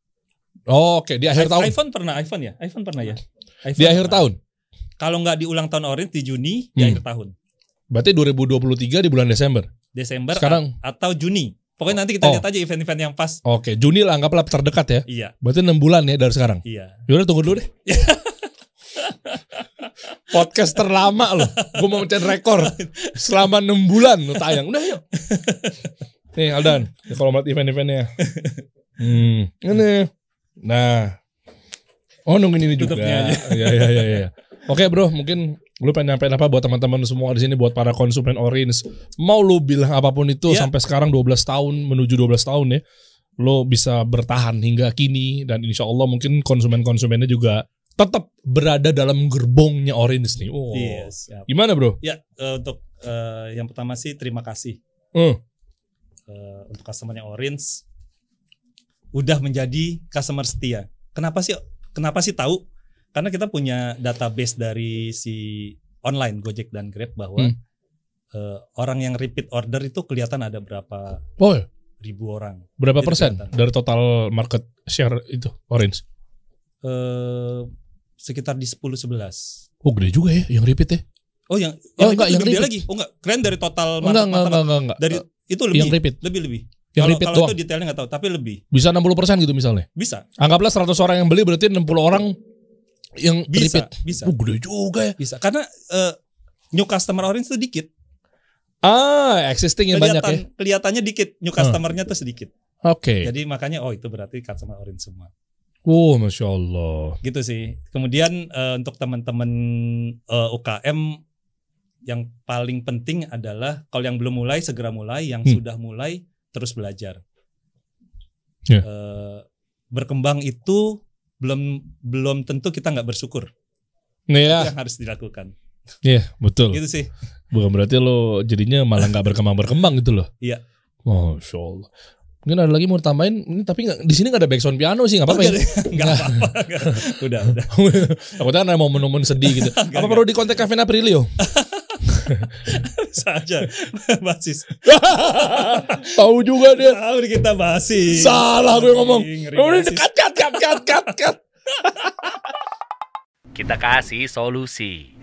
Oh, Oke, di akhir I- tahun. iPhone pernah iPhone ya? iPhone pernah ya? Di iPhone akhir pernah. tahun. Kalau nggak di ulang tahun Orange di Juni, di Hmm. akhir tahun. Berarti 2023 di bulan Desember. Desember Sekarang- atau Juni. Pokoknya nanti kita Oh. lihat aja event-event yang pas. Oke, Juni lah anggaplah terdekat ya. Iya, Berarti 6 bulan ya dari sekarang. iya. Yaudah tunggu dulu deh. Podcast terlama loh. Gue mau mencet rekor. Selama 6 bulan lo tayang. Udah yuk. Nih Aldan. Ya, kalau melihat event-eventnya. Hmm. Ini. Nah. Oh nungguin ini juga. Iya iya iya. iya. Oke bro, mungkin lu pengen nyampein apa buat teman-teman semua di sini buat para konsumen Orange. Mau lu bilang apa pun itu Iya. sampai sekarang 12 tahun menuju 12 tahun ya. Lo bisa bertahan hingga kini dan insya Allah mungkin konsumen-konsumennya juga tetap berada dalam gerbongnya Orange nih. Oh. Iya, siap. Gimana bro? Ya, eh, untuk eh, yang pertama sih terima kasih Hmm. eh, untuk customernya Orange udah menjadi customer setia. Kenapa sih? Kenapa sih tahu? Karena kita punya database dari si online Gojek dan Grab bahwa Hmm. eh, orang yang repeat order itu kelihatan ada berapa Oh ya? ribu orang. Berapa Jadi persen kelihatan. dari total market share itu Orange? Eh, sekitar di 10 11. Oh gede juga ya yang repeat ya? Oh yang Oh, yang enggak, yang lebih gede repeat. lagi. Oh enggak, keren dari total Enggak, enggak, market- enggak, enggak, enggak. dari itu lebih yang repeat. lebih lebih. Yang kalau repeat kalau itu detailnya nggak tahu, tapi lebih. Bisa 60% gitu misalnya. Bisa, Anggaplah 100 orang yang beli berarti 60 orang yang bisa, repeat. bisa, Oh gede juga ya. bisa. Karena eh, new customer orange itu dikit. Ah, existing yang banyak ya. Kelihatan kelihatannya dikit, new Hmm. customernya tuh sedikit. Oke. Jadi makanya oh itu berarti customer orange semua. Oh, masya Allah. Gitu sih. Kemudian eh, untuk teman-teman eh, UKM yang paling penting adalah kalau yang belum mulai segera mulai, yang Hmm. sudah mulai terus belajar. Ya. Eh, berkembang itu belum belum tentu kita nggak bersyukur. Itu ya, yang harus dilakukan. iya betul. Gitu sih. Bukan berarti lo jadinya malah nggak berkembang berkembang gitu loh. Iya. Masya Allah. Mungkin ada lagi mau tambahin, ini tapi nggak di sini nggak ada backsound piano sih, nggak apa-apa ya. Enggak apa-apa. Udah, udah. Takutnya kan ada momen-momen sedih gitu. Nggak, apa perlu di kontak Kevin Aprilio? Bisa aja. Basis. Tahu juga dia. Tahu kita basis. Salah gue ngomong. Udah basis. Cut cut. Kita kasih solusi.